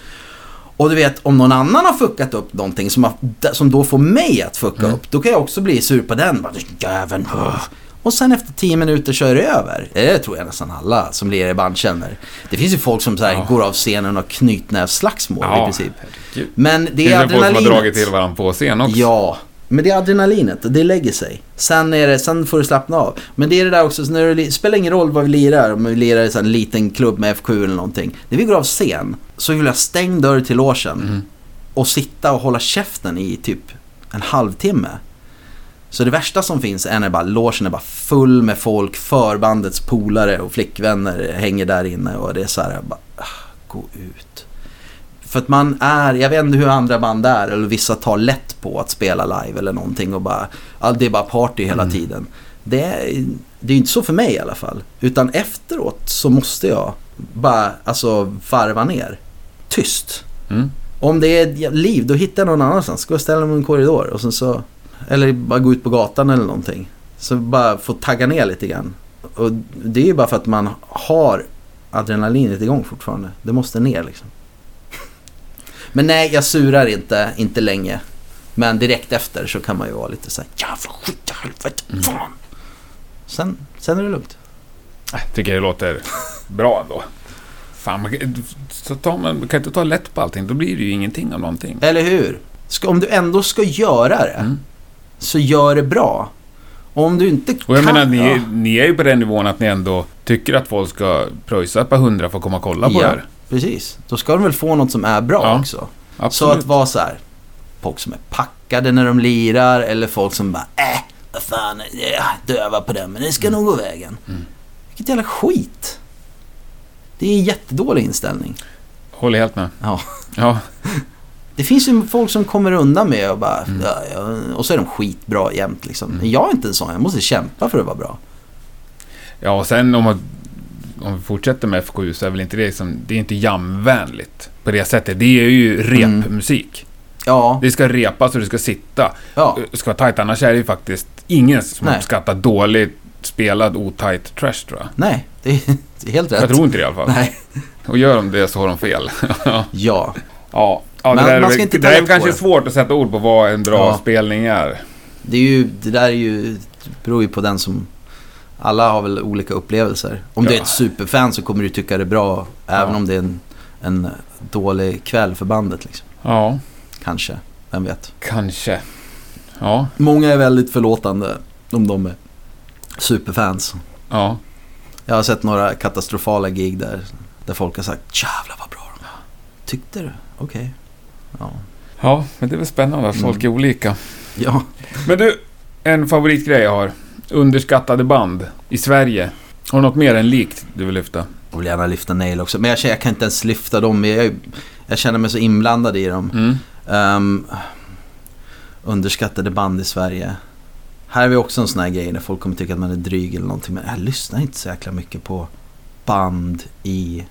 Och du vet, om någon annan har fuckat upp någonting som, har, som då får mig att fucka Mm. upp, då kan jag också bli sur på den. Bara, Jäveln. åh." Och sen efter tio minuter kör det över. Det tror jag nästan alla som lirar i band känner. Det finns ju folk som så här Ja. går av scenen och knytnävsslagsmål i princip. Men det Det är är folk som har adrenalinet. dragit till varandra på scen också. Ja, men det är adrenalinet det lägger sig. Sen, är det, sen får du slappna av. Men det är det där också, så när du, det spelar ingen roll vad vi lirar, om vi lirar i så en liten klubb med FQ eller någonting. När vi går av scen så vill jag stäng dörr till logen Mm. och sitta och hålla käften i typ en halvtimme. Så det värsta som finns är när bara logen är bara full med folk, förbandets polare och flickvänner hänger där inne och det är så här, bara, ah, gå ut. För att man är, jag vet inte hur andra band är, eller vissa tar lätt på att spela live eller någonting och bara, det är bara party hela Mm. tiden. Det är, det är inte så för mig i alla fall. Utan efteråt så måste jag bara, alltså varva ner. Tyst. Mm. Om det är liv, då hittar jag någon annanstans. Gå och ställa mig i en korridor och sen så... Eller bara gå ut på gatan eller någonting. Så bara få tagga ner lite grann. Och det är ju bara för att man har adrenalinet igång fortfarande. Det måste ner liksom. Men nej, jag surar inte, inte länge. Men direkt efter så kan man ju vara lite så här, jävla skit i helvete, Mm. fan. Sen, sen är det lugnt. Jag tycker det låter bra ändå. Fan, man kan, så tar man, kan inte ta lätt på allting. Då blir det ju ingenting av någonting. Eller hur? Ska, om du ändå ska göra det, Mm. så gör det bra. Och om du inte Och jag kan... menar, ni, ja. ni är ju på den nivån att ni ändå tycker att folk ska pröjsa ett par hundra för att komma och kolla på Ja. det här. Precis. Då ska de väl få något som är bra Ja, också. Så Absolut. att vara så här. Folk som är packade när de lirar eller folk som bara äh, vad fan, jag dövar på den men det ska nog gå vägen. Mm. Vilket jävla skit. Det är en jättedålig inställning. Håller helt med. Ja. Ja. Det finns ju folk som kommer undan med och bara, Mm. ja, och så är de skitbra jämt liksom. Mm. Men jag är inte en sån, jag måste kämpa för att vara bra. ja, och sen om, man, om vi fortsätter med FKU så är väl inte det som, det är inte jamvänligt på det sättet. Det är ju repmusik. Ja, Det ska repas och det ska sitta. ja, Det ska vara tajt, annars är det ju faktiskt ingen som Nej. uppskattar dåligt spelad otajt trash tror jag. nej, det är, det är helt rätt. Jag tror inte det i alla fall. Nej, Och gör de det så har de fel. ja. ja. Ja, Men det där, man ska inte det är kanske det. svårt att sätta ord på vad en bra Ja. spelning är. Det, är ju, det där är ju, det beror ju på den som... Alla har väl olika upplevelser. Om du Ja. är ett superfan så kommer du tycka det är bra även Ja. om det är en, en dålig kväll för bandet. Liksom. Ja, Kanske, vem vet. kanske. Ja, Många är väldigt förlåtande om de är superfans. ja. Jag har sett några katastrofala gig där, där folk har sagt jävlar vad bra de var. Tyckte du? Okej. Ja. Ja, men det är väl spännande att folk är Mm. olika. ja. Men du, en favoritgrej jag har. Underskattade band i Sverige. Har du något mer än likt du vill lyfta? Jag vill gärna lyfta Nail också. Men jag, känner- jag kan inte ens lyfta dem. Jag, jag känner mig så inblandad i dem. Mm. Ehm, underskattade band i Sverige. Här är vi också en sån här grej när folk kommer tycka att man är dryg eller någonting. Men jag lyssnar inte så jäkla mycket på band i...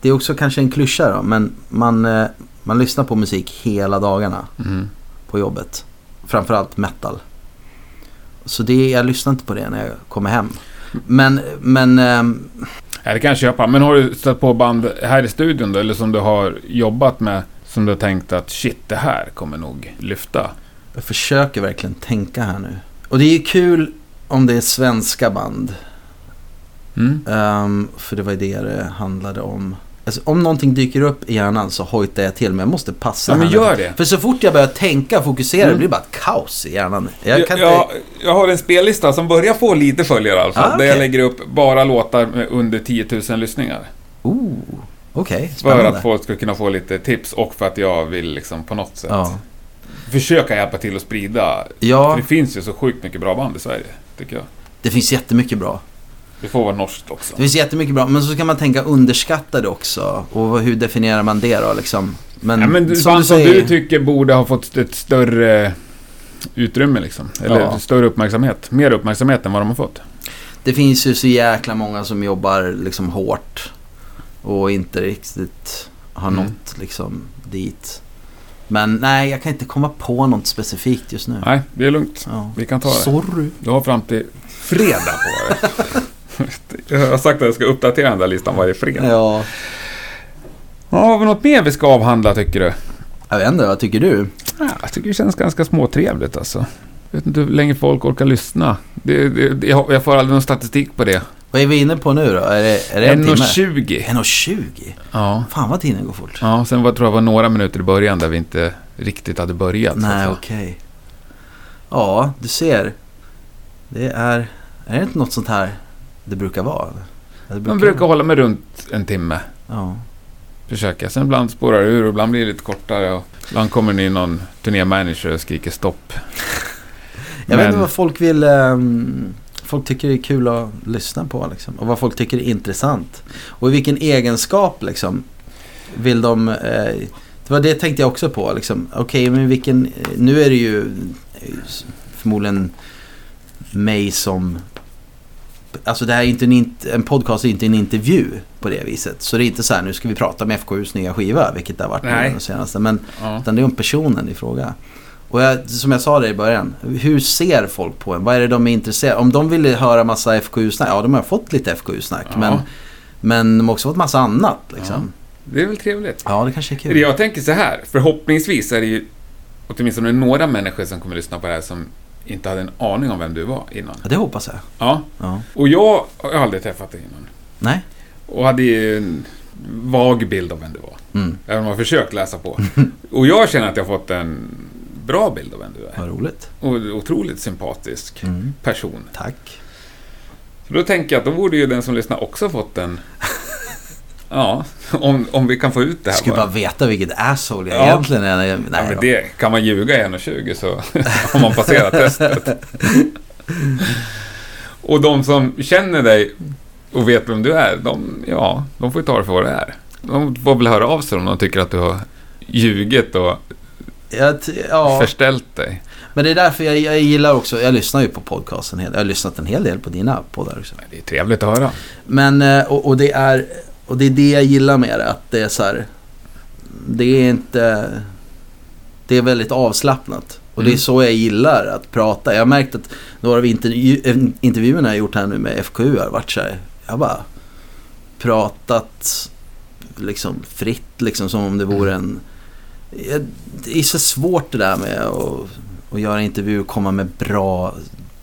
Det är också kanske en klyscha då. Men man, eh, man lyssnar på musik hela dagarna Mm. på jobbet. Framförallt metal. Så det, jag lyssnar inte på det när jag kommer hem. Men, men ehm, Ja, det kan jag köpa. Men har du stött på band här i studion då? Eller som du har jobbat med? Som du har tänkt att shit, det här kommer nog lyfta? Jag försöker verkligen tänka här nu. Och det är ju kul om det är svenska band. Mm. Ehm, för det var ju det det handlade om. Alltså, om någonting dyker upp i hjärnan så hojtar jag till men jag måste passa Ja, men gör det. För så fort jag börjar tänka och fokusera Mm. det blir bara ett kaos i hjärnan. Jag jag, jag, jag har en spellista som börjar få lite följare fall. Ah, Där okej. jag lägger upp bara låtar med under 10 000 lyssningar. Oh, okej. För att folk ska kunna få lite tips och för att jag vill liksom på något sätt Ja. försöka hjälpa till att sprida. ja, För det finns ju så sjukt mycket bra band i Sverige, tycker jag. det finns jättemycket bra. Det får vara norskt också. Det finns jättemycket bra, men så kan man tänka underskattade också. Och hur definierar man det då liksom? Men, Ja, men du- som band du som säger, du tycker borde ha fått ett större utrymme liksom. Eller Ja. större uppmärksamhet. Mer uppmärksamhet än vad de har fått. det finns ju så jäkla många som jobbar liksom hårt. Och inte riktigt har Mm. nått liksom dit. Men nej, jag kan inte komma på något specifikt just nu. Nej, det är lugnt. Ja. Vi kan ta det. Sorry. Du har fram till fredag på dig. jag har sagt att jag ska uppdatera den där listan varje fredag. Ja, Ja, har vi något mer vi ska avhandla tycker du? jag vet inte, vad tycker du? Ja, jag tycker det känns ganska småtrevligt alltså. Jag vet inte hur länge folk orkar lyssna. Det, det, jag, jag får aldrig någon statistik på det. Vad är vi inne på nu då? Är det, är det en timme? 1.20. 1.20? Ja. Fan vad tiden går fort. ja, sen var, tror jag var några minuter i början där vi inte riktigt hade börjat. Nej, okej. Ja, du ser. Det är... Är det inte något sånt här det brukar vara? Det Man brukar hålla mig runt en timme. Ja. Försöka. Sen ibland spårar det ur och ibland blir det lite kortare. Och ibland kommer det in någon turnémanager och skriker stopp. Jag vet inte Men- vad folk vill... ehm, folk tycker det är kul att lyssna på liksom. Och vad folk tycker är intressant. Och i vilken egenskap liksom vill de... Eh, det var det tänkte jag också på liksom. Okej, men vilken... Nu är det ju eh, förmodligen mig som... Alltså det här är inte en, en podcast är inte en intervju på det viset. Så det är inte så här, nu ska vi prata om FKUs nya skiva, vilket det har varit nu Nej. den senaste. Men Ja. utan det är om personen i fråga. Och jag, som jag sa det i början, hur ser folk på en? Vad är det de är intresserade Om de ville höra massa FKU-snack, ja de har fått lite FKU-snack. Ja. Men, men de har också fått massa annat liksom. Det är väl trevligt. Ja, det kanske är kul. Jag tänker så här, förhoppningsvis är det ju åtminstone några människor som kommer lyssna på det här som inte hade en aning om vem du var innan. Ja, det hoppas jag. Ja, Ja. och jag har aldrig träffat dig innan. Nej? Och hade ju en vag bild av vem du var. Mm. Även om jag har försökt läsa på. Och jag känner att jag har fått en bra bild av vem du är. Vad roligt. Och otroligt sympatisk Mm. person. Tack. Så då tänker jag att då borde ju den som lyssnar också fått en... Ja, om, om vi kan få ut det här Skulle bara. bara veta vilket asshole jag Ja. egentligen är. Nej, Ja, men det, kan man ljuga i 1,20 så har man passerat testet. Och de som känner dig och vet vem du är, de, ja, de får ju ta det för vad det är. De får väl höra av sig om de tycker att du har ljugit och ja, förställt dig. men det är därför jag, jag gillar också, jag lyssnar ju på podcasten. Jag har lyssnat en hel del på dina poddar också. Det är trevligt att höra. Men, eh, och, och, det är, och det är det jag gillar med det. Att det är så här. Det är inte... Det är väldigt avslappnat. Och det är Mm. så jag gillar att prata. Jag har märkt att några av intervju, eh, intervjuerna jag gjort här nu med FKU har varit så här. Jag har bara pratat liksom fritt liksom som om det vore en... Det är så svårt det där med att, att göra intervju och komma med bra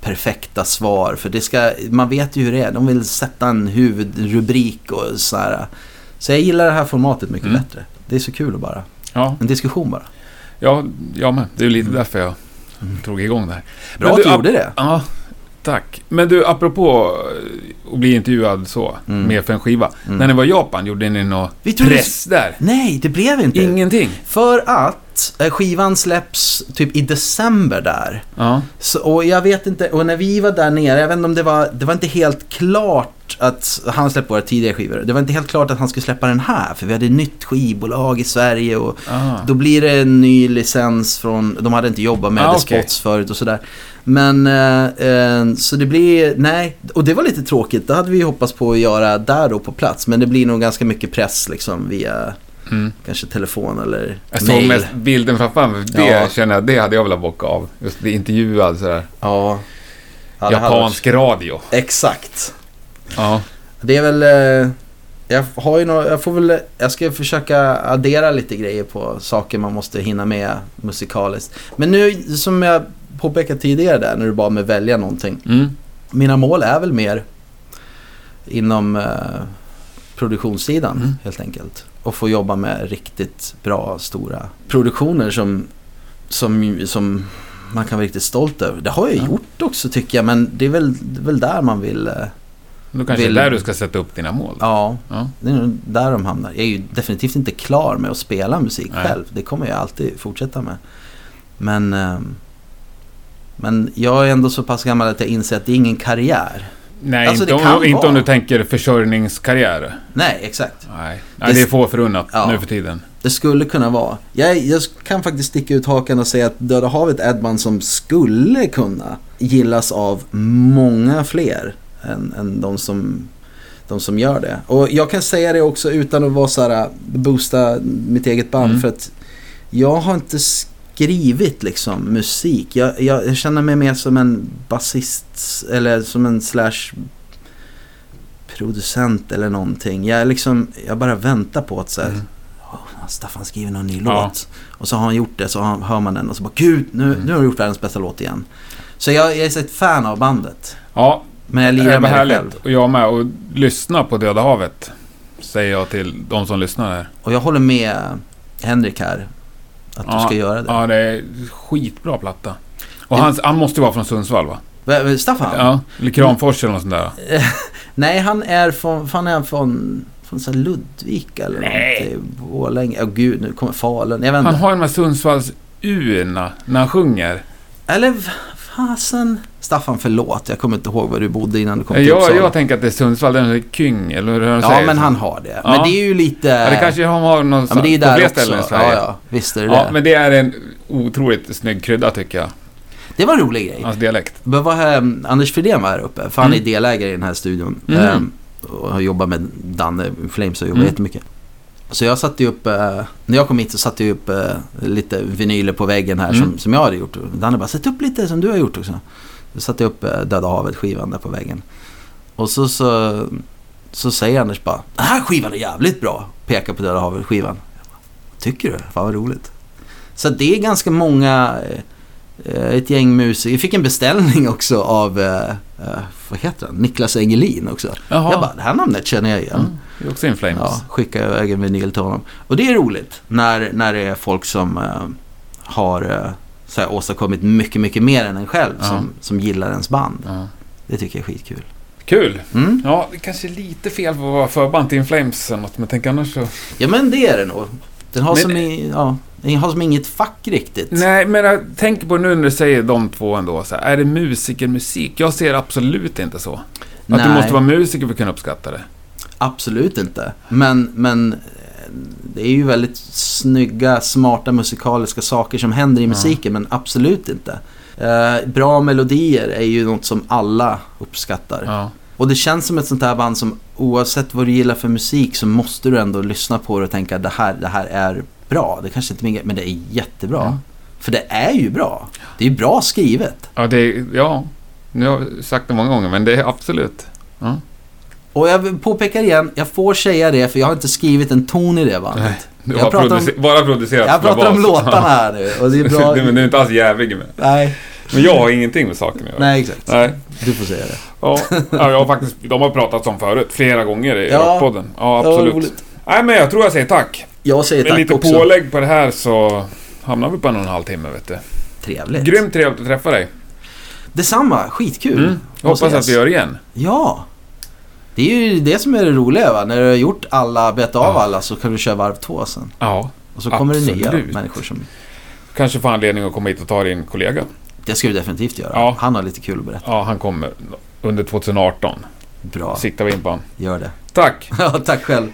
perfekta svar. För det ska, man vet ju hur det är. De vill sätta en huvudrubrik och så här. Så jag gillar det här formatet mycket Mm. bättre. Det är så kul att bara. Ja, En diskussion bara. ja, jag med. Det är lite Mm. därför jag drog igång det här. Bra att du gjorde det. Ja, tack. Men du, apropå eh, att bli intervjuad så, Mm. med för en skiva. Mm. När ni var i Japan, gjorde ni någon press där? Nej, det blev inte. Ingenting? För att eh, skivan släpps typ i december där. Ja. Så, och jag vet inte, och när vi var där nere, jag vet inte om det var, det var inte helt klart att han släppte våra tidigare skivor. Det var inte helt klart att han skulle släppa den här, för vi hade ett nytt skivbolag i Sverige och Ah. då blir det en ny licens från, de hade inte jobbat med Ah, The. Spots förut och sådär. Men, eh, eh, så det blir, nej, och det var lite tråkigt. Det hade vi hoppats på att göra där då på plats, men det blir nog ganska mycket press liksom via Mm. kanske telefon eller Jag såg mail. mest bilden framför mig. Det Ja. känner jag, det hade jag velat bocka av. Just bli intervjuad sådär. Ja. Ja, det Japansk radio. varit- Exakt. Ja. Det är väl... eh, Jag har ju några, jag får väl, jag ska försöka addera lite grejer på saker man måste hinna med musikaliskt. Men nu, som jag påpekade tidigare där, när du bad mig välja någonting. Mm. Mina mål är väl mer inom eh, produktionssidan Mm. helt enkelt. Och få jobba med riktigt bra, stora produktioner som, som, som man kan vara riktigt stolt över. Det har jag Ja. gjort också tycker jag, men det är väl, det är väl där man vill... Eh, Då kanske Vill- är där du ska sätta upp dina mål. ja, Ja. det är nog där de hamnar. Jag är ju definitivt inte klar med att spela musik Nej. själv. Det kommer jag alltid fortsätta med. Men, ehm, men jag är ändå så pass gammal att jag inser att det är ingen karriär. Nej, Alltså, inte, om, inte om du tänker försörjningskarriär. Nej, exakt. Nej, Nej Det- det är få förunnat Ja. nu för tiden. Det skulle kunna vara. Jag, jag kan faktiskt sticka ut hakan och säga att Döda havet är ett band som skulle kunna gillas av många fler än, än de, som, de som gör det. Och jag kan säga det också utan att vara så här, boosta mitt eget band. Mm. För att jag har inte skrivit liksom musik. Jag, jag, jag känner mig mer som en basist eller som en slash producent eller någonting. Jag, liksom, jag bara väntar på att så här, Mm. "Åh, Staffan skriver någon ny Ja. låt. Och så har han gjort det så har- hör man den och så bara gud nu, Mm. nu har du gjort världens bästa låt igen. Så jag, jag är ett fan av bandet. Ja, Men jag det lirar med det härligt. själv. Och jag med. Och lyssna på Döda havet. Säger jag till de som lyssnar här. Och jag håller med Henrik här. Att Ja, du ska göra det. Ja, det är skitbra platta. Och han, han måste vara från Sundsvall va? Staffan? Ja, eller Kramfors eller något sånt där. Nej, han är från, fan är han från, från så Ludvika eller Nej. Borlänge. Åh gud, nu kommer Falun. Jag vet inte. Han har ju de här Sundsvalls urna när han sjunger. Eller fasen. Staffan, förlåt. Jag kommer inte ihåg var du bodde innan du kom till Jag, Uppsala. jag tänker att det är Sundsvall, den är Kyng, eller hur de Ja, säger. men han har det. Ja. Men det är ju lite... Ja, det kanske han har Ja, någonstans men det är ju på där fler också. ställen i Sverige. Ja, ja. Visst är det Ja, det. men det är en otroligt snygg krydda tycker jag. Det var en rolig grej. Hans dialekt. Det var här, Anders Fridén var här uppe, för han är Mm. delägare i den här studion. Mhm. Ehm, och har jobbat med Danne Flames och jobbat Mm. jättemycket. Så jag satte ju upp, eh, när jag kom hit så satte jag upp eh, lite vinyler på väggen här Mm. som, som jag hade gjort. Danne bara, sätt upp lite som du har gjort också. Så satte jag upp eh, Döda havet-skivan där på väggen. Och så, så, så säger Anders bara, den här skivan är jävligt bra. Pekar på Döda havet-skivan. Tycker du? Fan vad roligt. Så det är ganska många, ett gäng musiker. Jag fick en beställning också av, eh, eh, vad heter han? Niklas Engelin också. Jaha. Jag bara, det här namnet känner jag igen. Ja, det är också In Flames. Ja, skickar jag iväg en vinyl till honom. Och det är roligt när, när det är folk som eh, har eh, så här, åstadkommit mycket, mycket mer än en själv Ja. som, som gillar ens band. Ja. Det tycker jag är skitkul. Kul! Mm. Ja, det kanske är lite fel för att vara förband till In Flames eller något, men tänk annars så... Ja men det är det nog. Den har, Men- som, i, ja, den har som inget fack riktigt. Nej, men jag tänker på nu när du säger de två ändå. Så här, är det musikermusik? Jag ser absolut inte så. Att du Nej. måste vara musiker för att kunna uppskatta det. Absolut inte. Men, men eh, det är ju väldigt snygga, smarta musikaliska saker som händer i musiken, men absolut inte. Eh, bra melodier är ju något som alla uppskattar. Ja. Och det känns som ett sånt här band som oavsett vad du gillar för musik så måste du ändå lyssna på det och tänka det här, det här är bra. Det kanske inte är men det är jättebra. Ja. För det är ju bra. Det är ju bra skrivet. Ja, det är, ja. Nu har jag sagt det många gånger, men det är absolut. Ja. Och jag vill påpeka igen, jag får säga det för jag har inte skrivit en ton i det bandet. Nej, Du Jag har pratar om- producer- bara producerat Jag pratar om låtarna här nu och det är bra. Men du är inte alls jävig med. Nej, Men jag har ingenting med saken att göra. nej exakt. Nej. Du får säga det. Ja, ja, jag har faktiskt, de har pratat om förut, flera gånger i Ja. Rockpodden. Ja, absolut. Nej, men jag tror jag säger tack. Jag säger Med tack lite också. pålägg på det här så hamnar vi på en och en halv timme, vet du. Trevligt. Grymt trevligt att träffa dig. Detsamma, skitkul. Mm. Hoppas ses. att vi gör igen. Ja. Det är ju det som är det roliga va. När du har gjort alla, betat av Ja. alla så kan du köra varv två sen. Ja. Och så kommer det nya Absolut. människor som... Kanske får anledning att komma hit och ta din kollega. Det ska du definitivt göra. Ja. Han har lite kul att berätta. Ja, han kommer under 2018. Bra, Siktar vi in på honom. gör det. Tack! Ja, tack själv.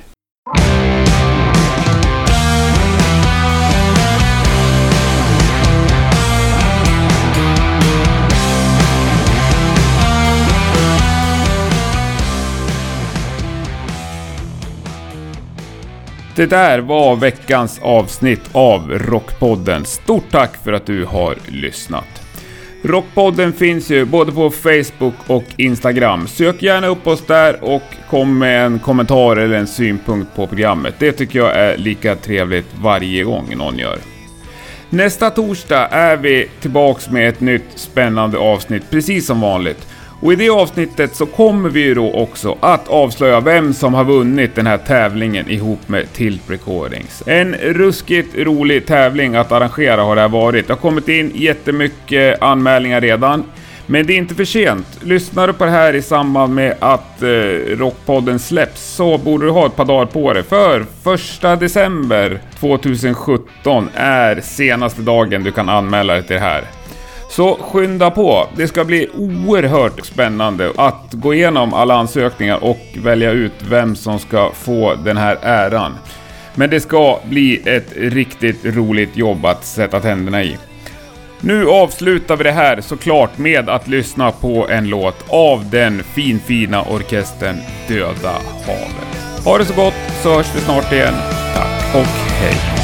Det där var veckans avsnitt av Rockpodden. Stort tack för att du har lyssnat. Rockpodden finns ju både på Facebook och Instagram. Sök gärna upp oss där och kom med en kommentar eller en synpunkt på programmet. Det tycker jag är lika trevligt varje gång någon gör. Nästa torsdag är vi tillbaks med ett nytt spännande avsnitt, precis som vanligt. Och i det avsnittet så kommer vi ju då också att avslöja vem som har vunnit den här tävlingen ihop med Tilt Recordings. En ruskigt rolig tävling att arrangera har det här varit. Det har kommit in jättemycket anmälningar redan. Men det är inte för sent. Lyssnar du på det här i samband med att eh, Rockpodden släpps så borde du ha ett par dagar på dig. För 1 december 2017 är senaste dagen du kan anmäla dig till det här. Så skynda på. Det ska bli oerhört spännande att gå igenom alla ansökningar och välja ut vem som ska få den här äran. Men det ska bli ett riktigt roligt jobb att sätta tänderna i. Nu avslutar vi det här såklart med att lyssna på en låt av den finfina orkestern Döda havet. Ha det så gott så hörs vi snart igen. Tack och hej!